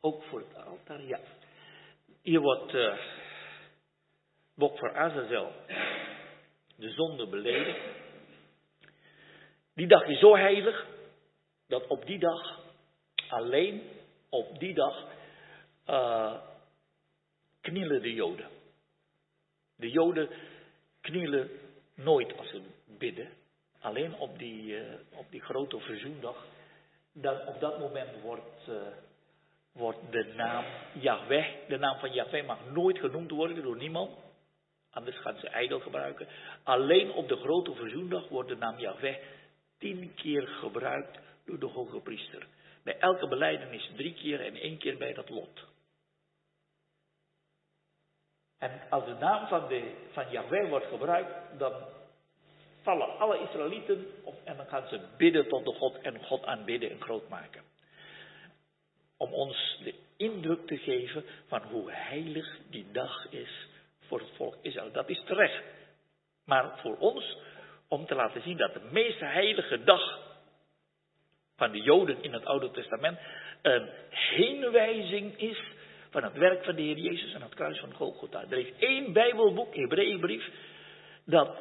Ook voor het altaar, ja. Hier wordt uh, bok voor Azazel de zonde beleden. Die dag is zo heilig dat op die dag, alleen op die dag, uh, knielen de Joden. De Joden knielen nooit als ze bidden. Alleen op die, uh, op die grote verzoendag. Dan op dat moment wordt, uh, wordt de naam Yahweh, de naam van Yahweh mag nooit genoemd worden door niemand. Anders gaan ze ijdel gebruiken. Alleen op de grote verzoendag wordt de naam Yahweh tien keer gebruikt door de hoge priester. Bij elke beleidenis drie keer en één keer bij dat lot. En als de naam van, de, van Yahweh wordt gebruikt, dan vallen alle Israëlieten op en dan gaan ze bidden tot de God en God aanbidden en groot maken. Om ons de indruk te geven van hoe heilig die dag is voor het volk Israël. Dat is terecht. Maar voor ons om te laten zien dat de meest heilige dag van de Joden in het Oude Testament een heenwijzing is van het werk van de Heer Jezus aan het kruis van Golgotha. Er is één Bijbelboek, Hebreeënbrief, dat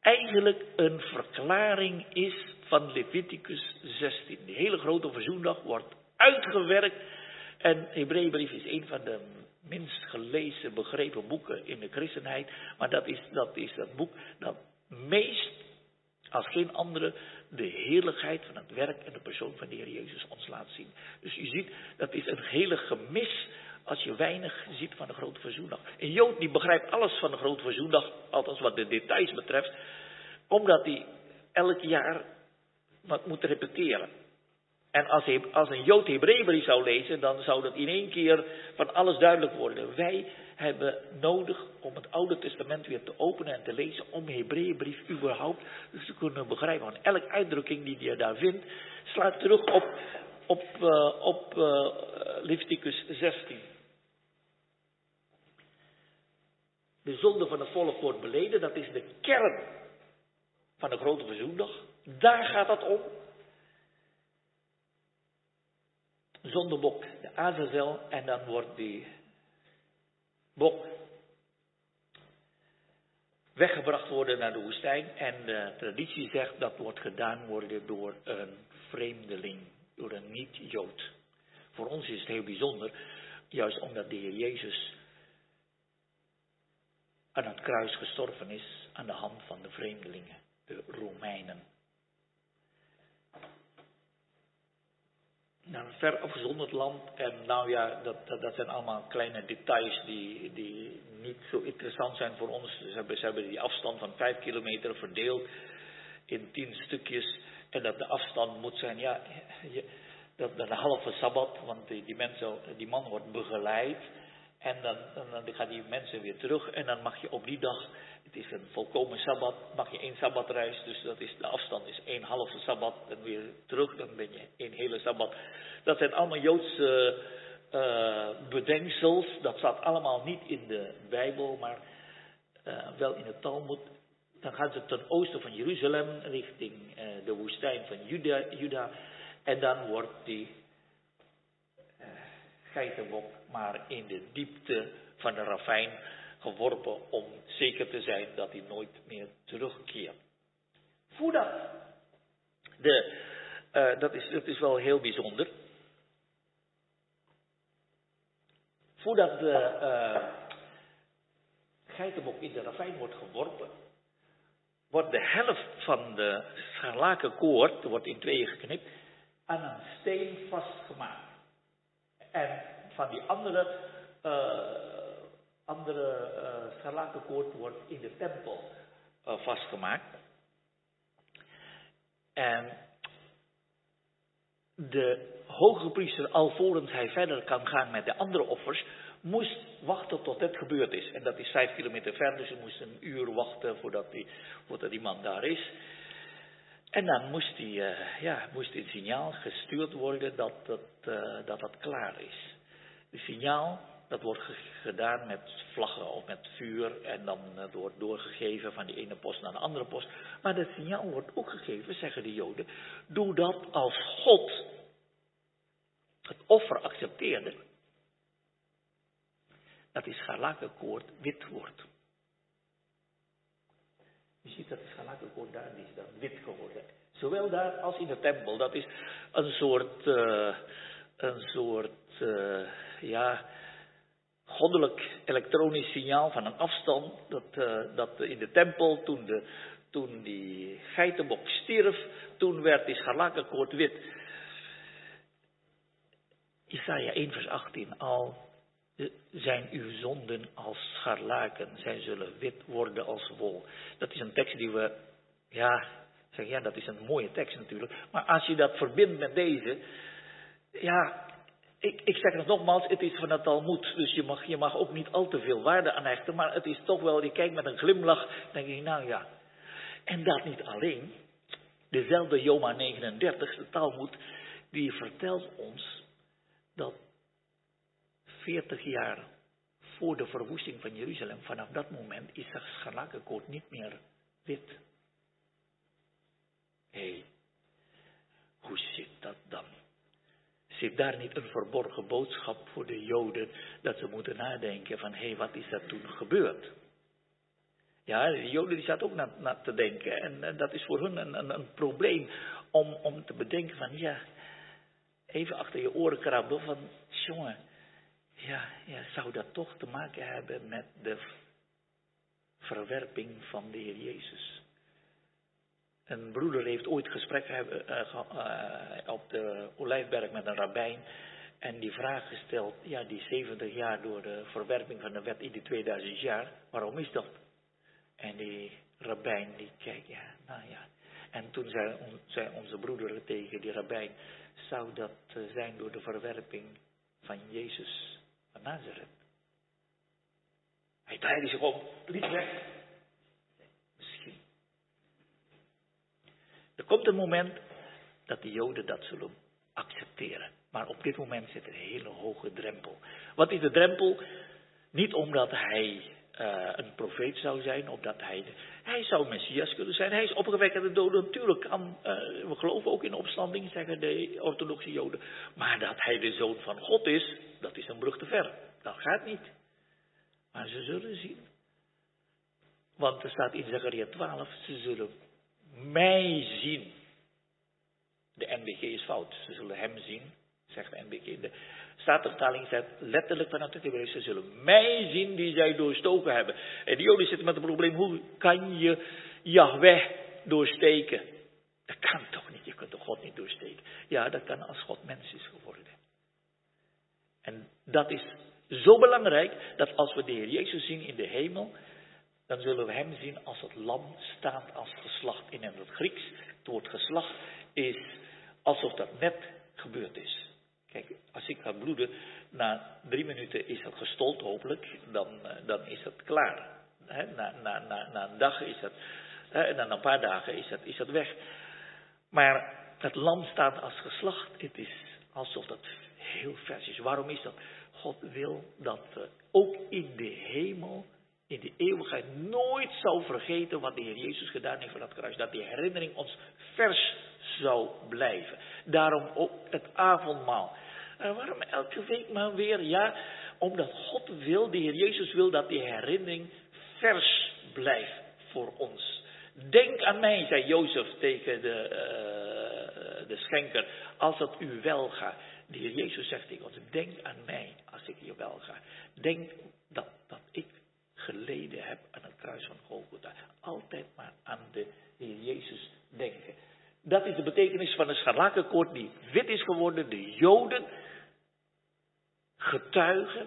eigenlijk een verklaring is van Leviticus 16. De hele grote verzoendag wordt uitgewerkt en Hebreeënbrief is een van de minst gelezen, begrepen boeken in de christenheid. Maar dat is dat, is dat boek dat meest als geen andere de heerlijkheid van het werk en de persoon van de Heer Jezus ons laat zien. Dus u ziet, dat is een hele gemis als je weinig ziet van de grote verzoendag. Een Jood die begrijpt alles van de grote verzoendag, althans wat de details betreft, omdat hij elk jaar wat moet repeteren. En als, hij, als een Jood Hebreeënbrief zou lezen, dan zou dat in één keer van alles duidelijk worden. Wij hebben nodig om het Oude Testament weer te openen en te lezen, om Hebreeënbrief überhaupt te kunnen begrijpen. Want elke uitdrukking die je daar vindt, slaat terug op, op, uh, op uh, Leviticus 16. De zonde van het volk wordt beleden, dat is de kern van de grote verzoendag. Daar gaat het om. Zondebok, de Azazel, en dan wordt die bok weggebracht worden naar de woestijn. En de traditie zegt dat wordt gedaan worden door een vreemdeling, door een niet-Jood. Voor ons is het heel bijzonder, juist omdat de Heer Jezus aan het kruis gestorven is aan de hand van de vreemdelingen, de Romeinen. Naar een ver land. En nou ja, dat, dat, dat, zijn allemaal kleine details die, die niet zo interessant zijn voor ons. Ze hebben, ze hebben die afstand van vijf kilometer verdeeld in tien stukjes. En dat de afstand moet zijn, ja, dat, dat een halve sabbat, want die, die, mensen, die man wordt begeleid. En dan, dan, gaan die mensen weer terug. En dan mag je op die dag het is een volkomen sabbat, mag je één sabbatreis, dus dat is, de afstand is één halve sabbat en weer terug, dan ben je één hele sabbat. Dat zijn allemaal Joodse uh, bedenksels, dat staat allemaal niet in de Bijbel, maar uh, wel in het Talmud. Dan gaan ze ten oosten van Jeruzalem, richting uh, de woestijn van Juda, Juda, en dan wordt die geitenbok maar in de diepte van de ravijn geworpen om zeker te zijn dat hij nooit meer terugkeert. Voordat, de, uh, dat, is, dat is wel heel bijzonder. Voordat de uh, geitenbok in de ravijn wordt geworpen, wordt de helft van de scharlakenkoord, wordt in tweeën geknipt, aan een steen vastgemaakt. En van die andere uh, andere uh, wordt in de tempel uh, vastgemaakt. En de hoge priester, alvorens hij verder kan gaan met de andere offers, moest wachten tot het gebeurd is. En dat is vijf kilometer ver, dus hij moest een uur wachten voordat die, voordat die man daar is. En dan moest, die, uh, ja, moest een signaal gestuurd worden dat, dat, uh, dat dat klaar is. Het signaal dat wordt gedaan met vlaggen of met vuur en dan uh, wordt doorgegeven van die ene post naar de andere post. Maar dat signaal wordt ook gegeven, zeggen de Joden, doordat als God het offer accepteerde, dat die scharlakenkoord wit wordt. Je ziet dat daar is dan wit geworden. Zowel daar als in de tempel. Dat is een soort, uh, een soort, uh, ja, goddelijk elektronisch signaal van een afstand. Dat, uh, dat in de tempel, toen, de, toen die geitenbok stierf, toen werd die scharlakenkoord wit. Isaiah 1 vers 18 al. Zijn uw zonden als scharlaken, zij zullen wit worden als wol. Dat is een tekst die we, ja, zeg ja, dat is een mooie tekst natuurlijk. Maar als je dat verbindt met deze, ja, ik, ik zeg het nogmaals, het is van het Talmud, dus je mag, je mag ook niet al te veel waarde aan hechten, maar het is toch wel, je kijkt met een glimlach, denk je, nou ja. En dat niet alleen, dezelfde Joma 39, de Talmud, die vertelt ons dat 40 jaar voor de verwoesting van Jeruzalem, vanaf dat moment is de scharlakenkoord niet meer wit. Hé, hey, hoe zit dat dan? Zit daar niet een verborgen boodschap voor de Joden dat ze moeten nadenken van hé, hey, wat is er toen gebeurd? Ja, de Joden die zaten ook naar, naar te denken en, dat is voor hun een, een, een, probleem om, om te bedenken van ja, even achter je oren krabben van jongen, ja, ja, zou dat toch te maken hebben met de verwerping van de Heer Jezus? Een broeder heeft ooit gesprek hebben, uh, uh, op de Olijfberg met een rabbijn. En die vraag gesteld, ja die 70 jaar door de verwerping van de wet in die 2000 jaar, waarom is dat? En die rabbijn die kijkt, ja, nou ja. En toen zei, zei onze broeder tegen die rabbijn, zou dat zijn door de verwerping van Jezus van Nazareth? Hij draaide zich om, liep weg. Misschien. Er komt een moment dat de Joden dat zullen accepteren. Maar op dit moment zit een hele hoge drempel. Wat is de drempel? Niet omdat hij uh, een profeet zou zijn, of dat hij. Hij zou Messias kunnen zijn. Hij is opgewekt uit de doden. Natuurlijk kan. Uh, we geloven ook in opstanding, zeggen de orthodoxe Joden. Maar dat hij de zoon van God is, dat is een brug te ver. Dat gaat niet. Maar ze zullen zien. Want er staat in Zechariah 12, ze zullen mij zien. De NBG is fout. Ze zullen hem zien, zegt de NBG. De Statenvertaling zegt letterlijk vanuit het ze zullen mij zien die zij doorstoken hebben. En die Joden zitten met het probleem, hoe kan je Yahweh doorsteken? Dat kan toch niet, je kunt toch God niet doorsteken? Ja, dat kan als God mens is geworden. En dat is zo belangrijk dat als we de Heer Jezus zien in de hemel, dan zullen we hem zien als het lam staand als geslacht in het Grieks. Het woord geslacht is alsof dat net gebeurd is. Kijk, als ik ga bloeden, na drie minuten is het gestold hopelijk, dan, eh, dan is het klaar. na, na, na, na een dag is het, en dan een paar dagen is het, is het weg. Maar het lam staat als geslacht, het is alsof dat heel vers is. Waarom is dat? God wil dat we ook in de hemel, in de eeuwigheid, nooit zou vergeten wat de Heer Jezus gedaan heeft van het kruis. Dat die herinnering ons vers zou blijven. Daarom ook het avondmaal. En waarom elke week maar weer? Ja, omdat God wil, de Heer Jezus wil dat die herinnering vers blijft voor ons. Denk aan mij, zei Jozef tegen de, uh, de schenker, als het u wel gaat. De Heer Jezus zegt tegen ons, denk aan mij als ik je wel ga. Denk dat, dat ik geleden heb aan het kruis van Golgotha. Altijd maar aan de Heer Jezus denken. Dat is de betekenis van de scharlakenkoord die wit is geworden. De Joden getuigen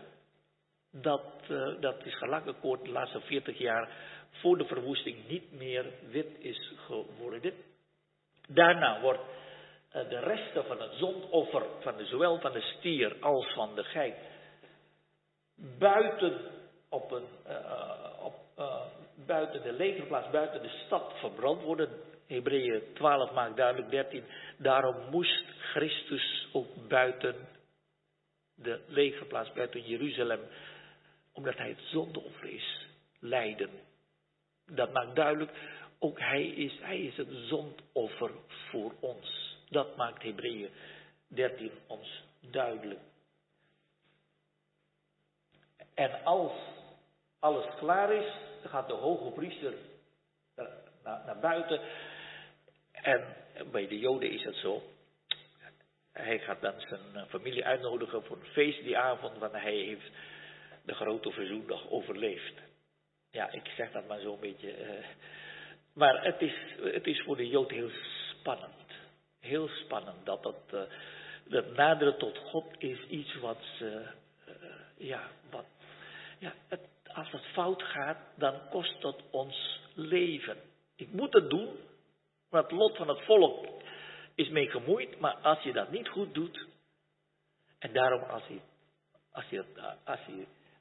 dat, uh, dat scharlakenkoord de laatste 40 jaar voor de verwoesting niet meer wit is geworden. Daarna wordt uh, de resten van het zondoffer, van de, zowel van de stier als van de geit, buiten, op een, uh, op, buiten de legerplaats, buiten de stad verbrand worden. Hebreeën 12 maakt duidelijk 13. Daarom moest Christus ook buiten de legerplaats, buiten Jeruzalem, omdat hij het zondeoffer is, lijden. Dat maakt duidelijk, ook hij is, hij is het zondoffer voor ons. Dat maakt Hebreeën 13 ons duidelijk. En als alles klaar is, dan gaat de hoge priester naar, naar buiten. En bij de Joden is het zo. Hij gaat dan zijn familie uitnodigen voor een feest die avond, want hij heeft de grote verzoendag overleefd. Ja, ik zeg dat maar zo'n beetje. Uh, maar het is, het is voor de Jood heel spannend. Heel spannend dat dat, uh, dat naderen tot God is iets wat, uh, ja, wat, ja, het, als het fout gaat, dan kost dat ons leven. Ik moet het doen, maar het lot van het volk is mee gemoeid, maar als je dat niet goed doet, en daarom als, als, als,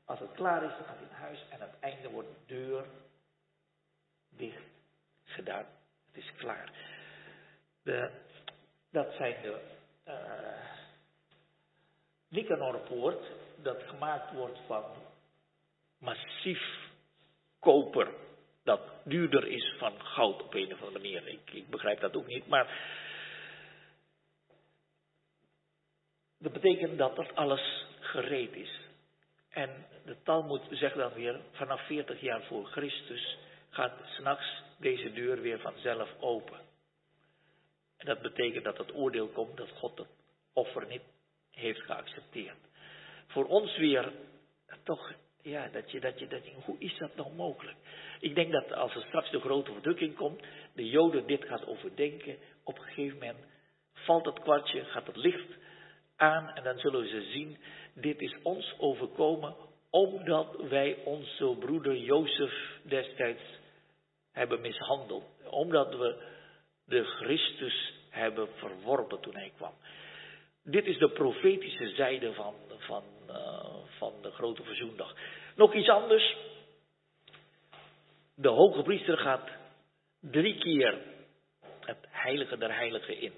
als het klaar is, dan gaat hij naar huis en aan het einde wordt de deur dicht gedaan. Het is klaar. De, dat zijn de uh, Nicanorpoort, dat gemaakt wordt van massief koper. Dat duurder is van goud op een of andere manier. Ik, ik begrijp dat ook niet. Maar dat betekent dat dat alles gereed is. En de Talmud zegt dan weer, vanaf 40 jaar voor Christus gaat s'nachts deze deur weer vanzelf open. En dat betekent dat het oordeel komt dat God het offer niet heeft geaccepteerd. Voor ons weer toch ja, dat je, dat je, dat je, hoe is dat nou mogelijk? Ik denk dat als er straks de grote verdrukking komt, de Joden dit gaat overdenken, op een gegeven moment valt het kwartje, gaat het licht aan en dan zullen ze zien, dit is ons overkomen omdat wij onze broeder Jozef destijds hebben mishandeld. Omdat we de Christus hebben verworpen toen hij kwam. Dit is de profetische zijde van, van, uh, van de grote verzoendag. Nog iets anders. De hoge priester gaat drie keer het heilige der heiligen in.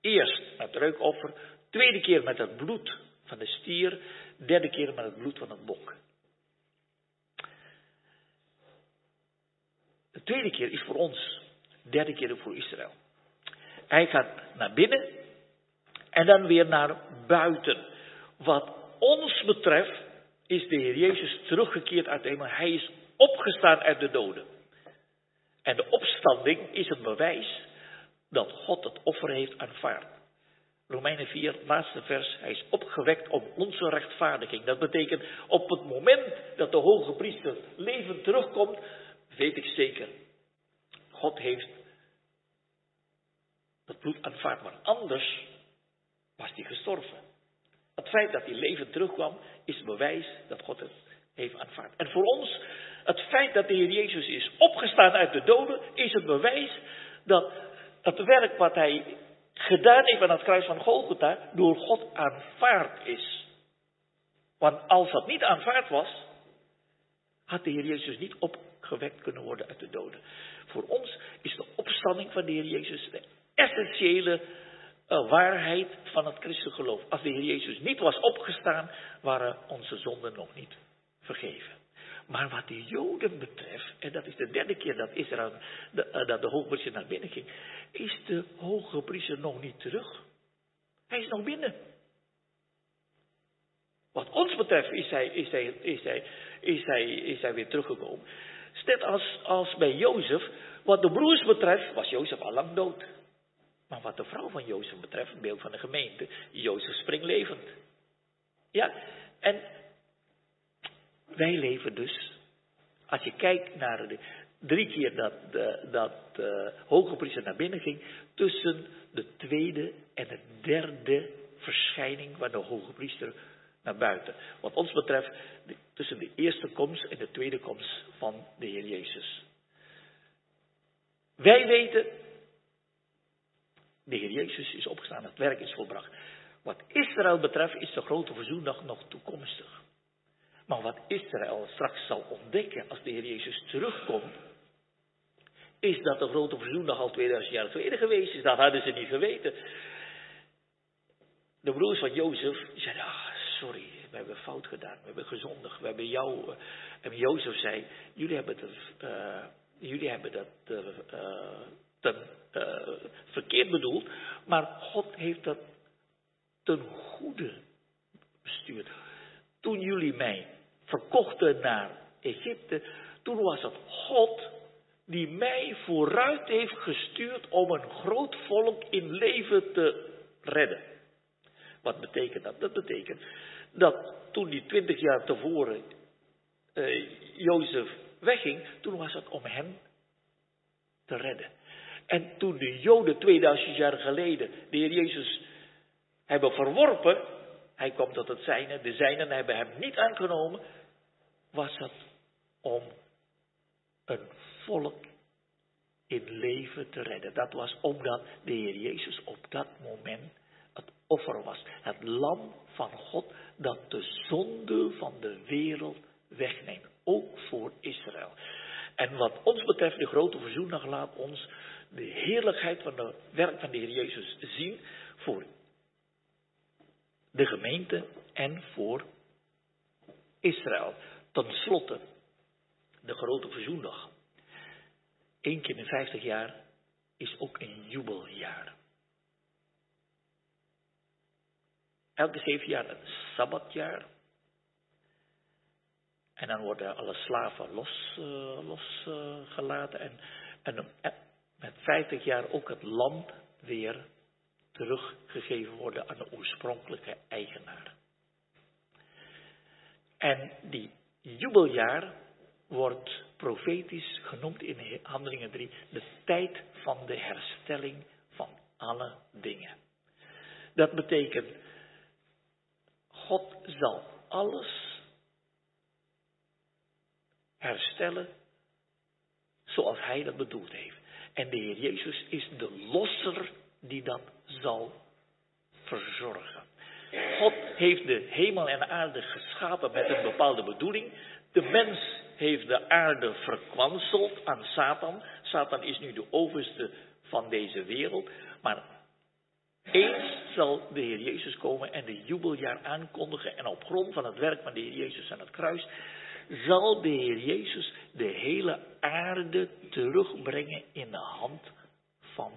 Eerst het reukoffer, tweede keer met het bloed van de stier, derde keer met het bloed van het bok. De tweede keer is voor ons, derde keer voor Israël. Hij gaat naar binnen en dan weer naar buiten. Wat ons betreft is de Heer Jezus teruggekeerd uit de hemel. Hij is opgestaan uit de doden. En de opstanding is het bewijs dat God het offer heeft aanvaard. Romeinen 4, laatste vers. Hij is opgewekt om onze rechtvaardiging. Dat betekent op het moment dat de hoge priester levend terugkomt, weet ik zeker. God heeft dat bloed aanvaard. Maar anders was hij gestorven. Het feit dat hij levend terugkwam, is bewijs dat God het heeft aanvaard. En voor ons, het feit dat de Heer Jezus is opgestaan uit de doden, is het bewijs dat het werk wat hij gedaan heeft aan het kruis van Golgotha, door God aanvaard is. Want als dat niet aanvaard was, had de Heer Jezus niet opgewekt kunnen worden uit de doden. Voor ons is de opstanding van de Heer Jezus de essentiële uh, waarheid van het christelijk geloof. Als de Heer Jezus niet was opgestaan, waren onze zonden nog niet vergeven. Maar wat de Joden betreft, en dat is de derde keer dat Israël, de, uh, dat de hoge naar binnen ging, is de hoge priester nog niet terug. Hij is nog binnen. Wat ons betreft is hij, is hij, is hij, is hij, is hij weer teruggekomen. Net als, als bij Jozef, wat de broers betreft, was Jozef al lang dood. Maar wat de vrouw van Jozef betreft, beeld van de gemeente, Jozef springt levend. Ja, en wij leven dus, als je kijkt naar de drie keer dat, de, dat hoge priester naar binnen ging, tussen de tweede en de derde verschijning van de hoge priester naar buiten. Wat ons betreft, tussen de eerste komst en de tweede komst van de Heer Jezus. Wij weten, de Heer Jezus is opgestaan, het werk is volbracht. Wat Israël betreft is de grote verzoendag nog toekomstig. Maar wat Israël straks zal ontdekken als de Heer Jezus terugkomt, is dat de grote verzoendag al 2000 jaar geleden geweest is. Dat hadden ze niet geweten. De broers van Jozef zeiden, ah, sorry, we hebben fout gedaan, we hebben gezondigd, we hebben jou. Uh, en Jozef zei, jullie hebben, uh, jullie hebben dat ten, verkeerd bedoeld, maar God heeft dat ten goede bestuurd. Toen jullie mij verkochten naar Egypte, toen was het God die mij vooruit heeft gestuurd om een groot volk in leven te redden. Wat betekent dat? Dat betekent dat toen die twintig jaar tevoren uh, Jozef wegging, toen was het om hem te redden. En toen de Joden 2000 jaar geleden de Heer Jezus hebben verworpen, hij kwam tot het zijne, de zijnen hebben hem niet aangenomen, was het om een volk in leven te redden. Dat was omdat de Heer Jezus op dat moment het offer was. Het lam van God dat de zonde van de wereld wegneemt. Ook voor Israël. En wat ons betreft, de grote verzoendag laat ons de heerlijkheid van het werk van de Heer Jezus zien voor de gemeente en voor Israël. Ten slotte, de grote verzoendag. Eén keer in 50 jaar is ook een jubeljaar. Elke zeven jaar een sabbatjaar. En dan worden alle slaven losgelaten. Uh, los, uh, en, en met 50 jaar ook het land weer teruggegeven worden aan de oorspronkelijke eigenaar. En die jubeljaar wordt profetisch genoemd in Handelingen 3 de tijd van de herstelling van alle dingen. Dat betekent, God zal alles herstellen zoals Hij dat bedoeld heeft. En de Heer Jezus is de losser die dat zal verzorgen. God heeft de hemel en aarde geschapen met een bepaalde bedoeling. De mens heeft de aarde verkwanseld aan Satan. Satan is nu de overste van deze wereld. Maar eens zal de Heer Jezus komen en de jubeljaar aankondigen. En op grond van het werk van de Heer Jezus aan het kruis zal de Heer Jezus de hele aarde terugbrengen in de hand van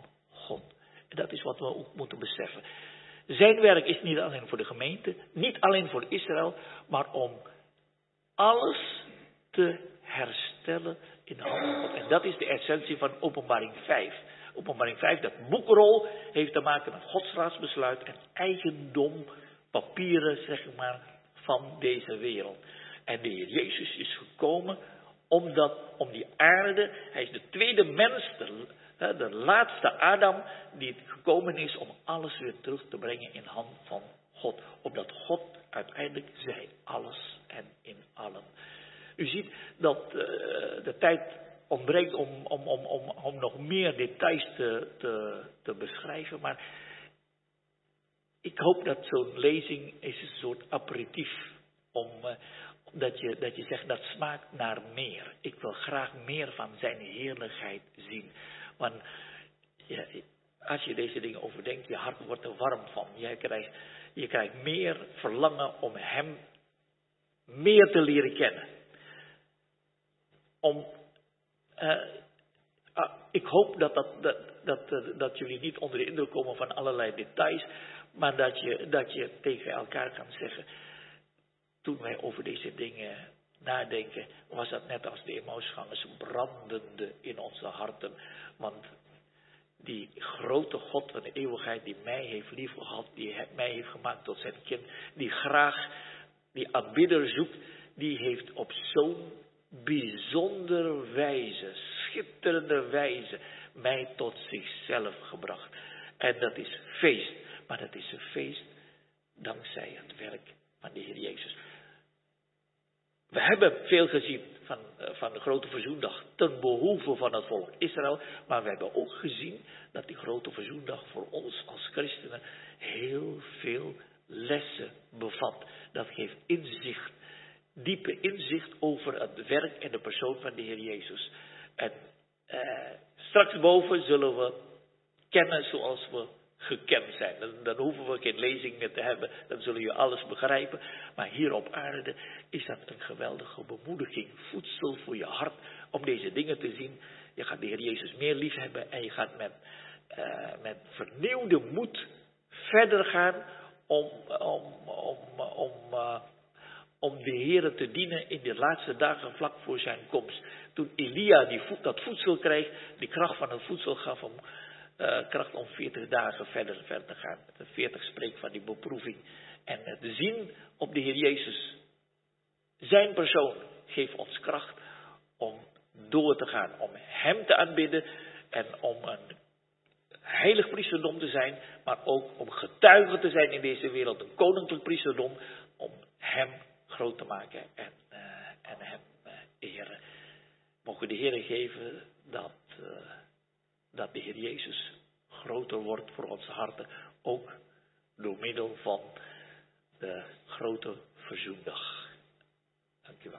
dat is wat we ook moeten beseffen. Zijn werk is niet alleen voor de gemeente, niet alleen voor Israël, maar om alles te herstellen in de hand van God. En dat is de essentie van openbaring 5. Openbaring 5, dat boekrol, heeft te maken met Gods raadsbesluit en eigendom, papieren, zeg maar, van deze wereld. En de Heer Jezus is gekomen omdat, om die aarde, hij is de tweede mens, de, laatste Adam, die gekomen is om alles weer terug te brengen in hand van God. Opdat God uiteindelijk zij alles en in allen. U ziet dat uh, de tijd ontbreekt om, om, om, om, om nog meer details te, te, te beschrijven, maar ik hoop dat zo'n lezing is een soort aperitief om, uh, dat je, dat je zegt dat smaakt naar meer. Ik wil graag meer van zijn heerlijkheid zien. Want ja, als je deze dingen overdenkt, je hart wordt er warm van. Je krijgt, je krijgt meer verlangen om hem meer te leren kennen. Om, uh, uh, ik hoop dat, dat, dat, dat, dat jullie niet onder de indruk komen van allerlei details, maar dat je, dat je tegen elkaar kan zeggen, toen wij over deze dingen nadenken, was dat net als de emotiegangers brandende in onze harten. Want die grote God van de eeuwigheid die mij heeft liefgehad, die mij heeft gemaakt tot zijn kind, die graag die aanbidder zoekt, die heeft op zo'n bijzondere wijze, schitterende wijze, mij tot zichzelf gebracht. En dat is feest, maar dat is een feest dankzij het werk van de Heer Jezus. We hebben veel gezien van, eh, van de grote verzoendag ten behoeve van het volk Israël. Maar we hebben ook gezien dat die grote verzoendag voor ons als christenen heel veel lessen bevat. Dat geeft inzicht, diepe inzicht over het werk en de persoon van de Heer Jezus. En eh, straks boven zullen we kennen zoals we gekend zijn. Dan, dan, hoeven we geen lezing meer te hebben, dan zullen je alles begrijpen. Maar hier op aarde is dat een geweldige bemoediging, voedsel voor je hart om deze dingen te zien. Je gaat de Heer Jezus meer lief hebben en je gaat met, uh, met vernieuwde moed verder gaan om, om, om, om, uh, om de Heer te dienen in de laatste dagen vlak voor zijn komst. Toen Elia die dat voedsel kreeg, die kracht van het voedsel gaf hem uh, kracht om 40 dagen verder, verder te gaan. De 40 spreekt van die beproeving. En uh, te zien op de Heer Jezus. Zijn persoon geeft ons kracht om door te gaan. Om Hem te aanbidden en om een heilig priesterdom te zijn. Maar ook om getuige te zijn in deze wereld. Een koninklijk priesterdom. Om Hem groot te maken en, uh, en Hem eren. Mogen de Heer geven dat dat de Heer Jezus groter wordt voor onze harten, ook door middel van de grote verzoendag. Dankjewel.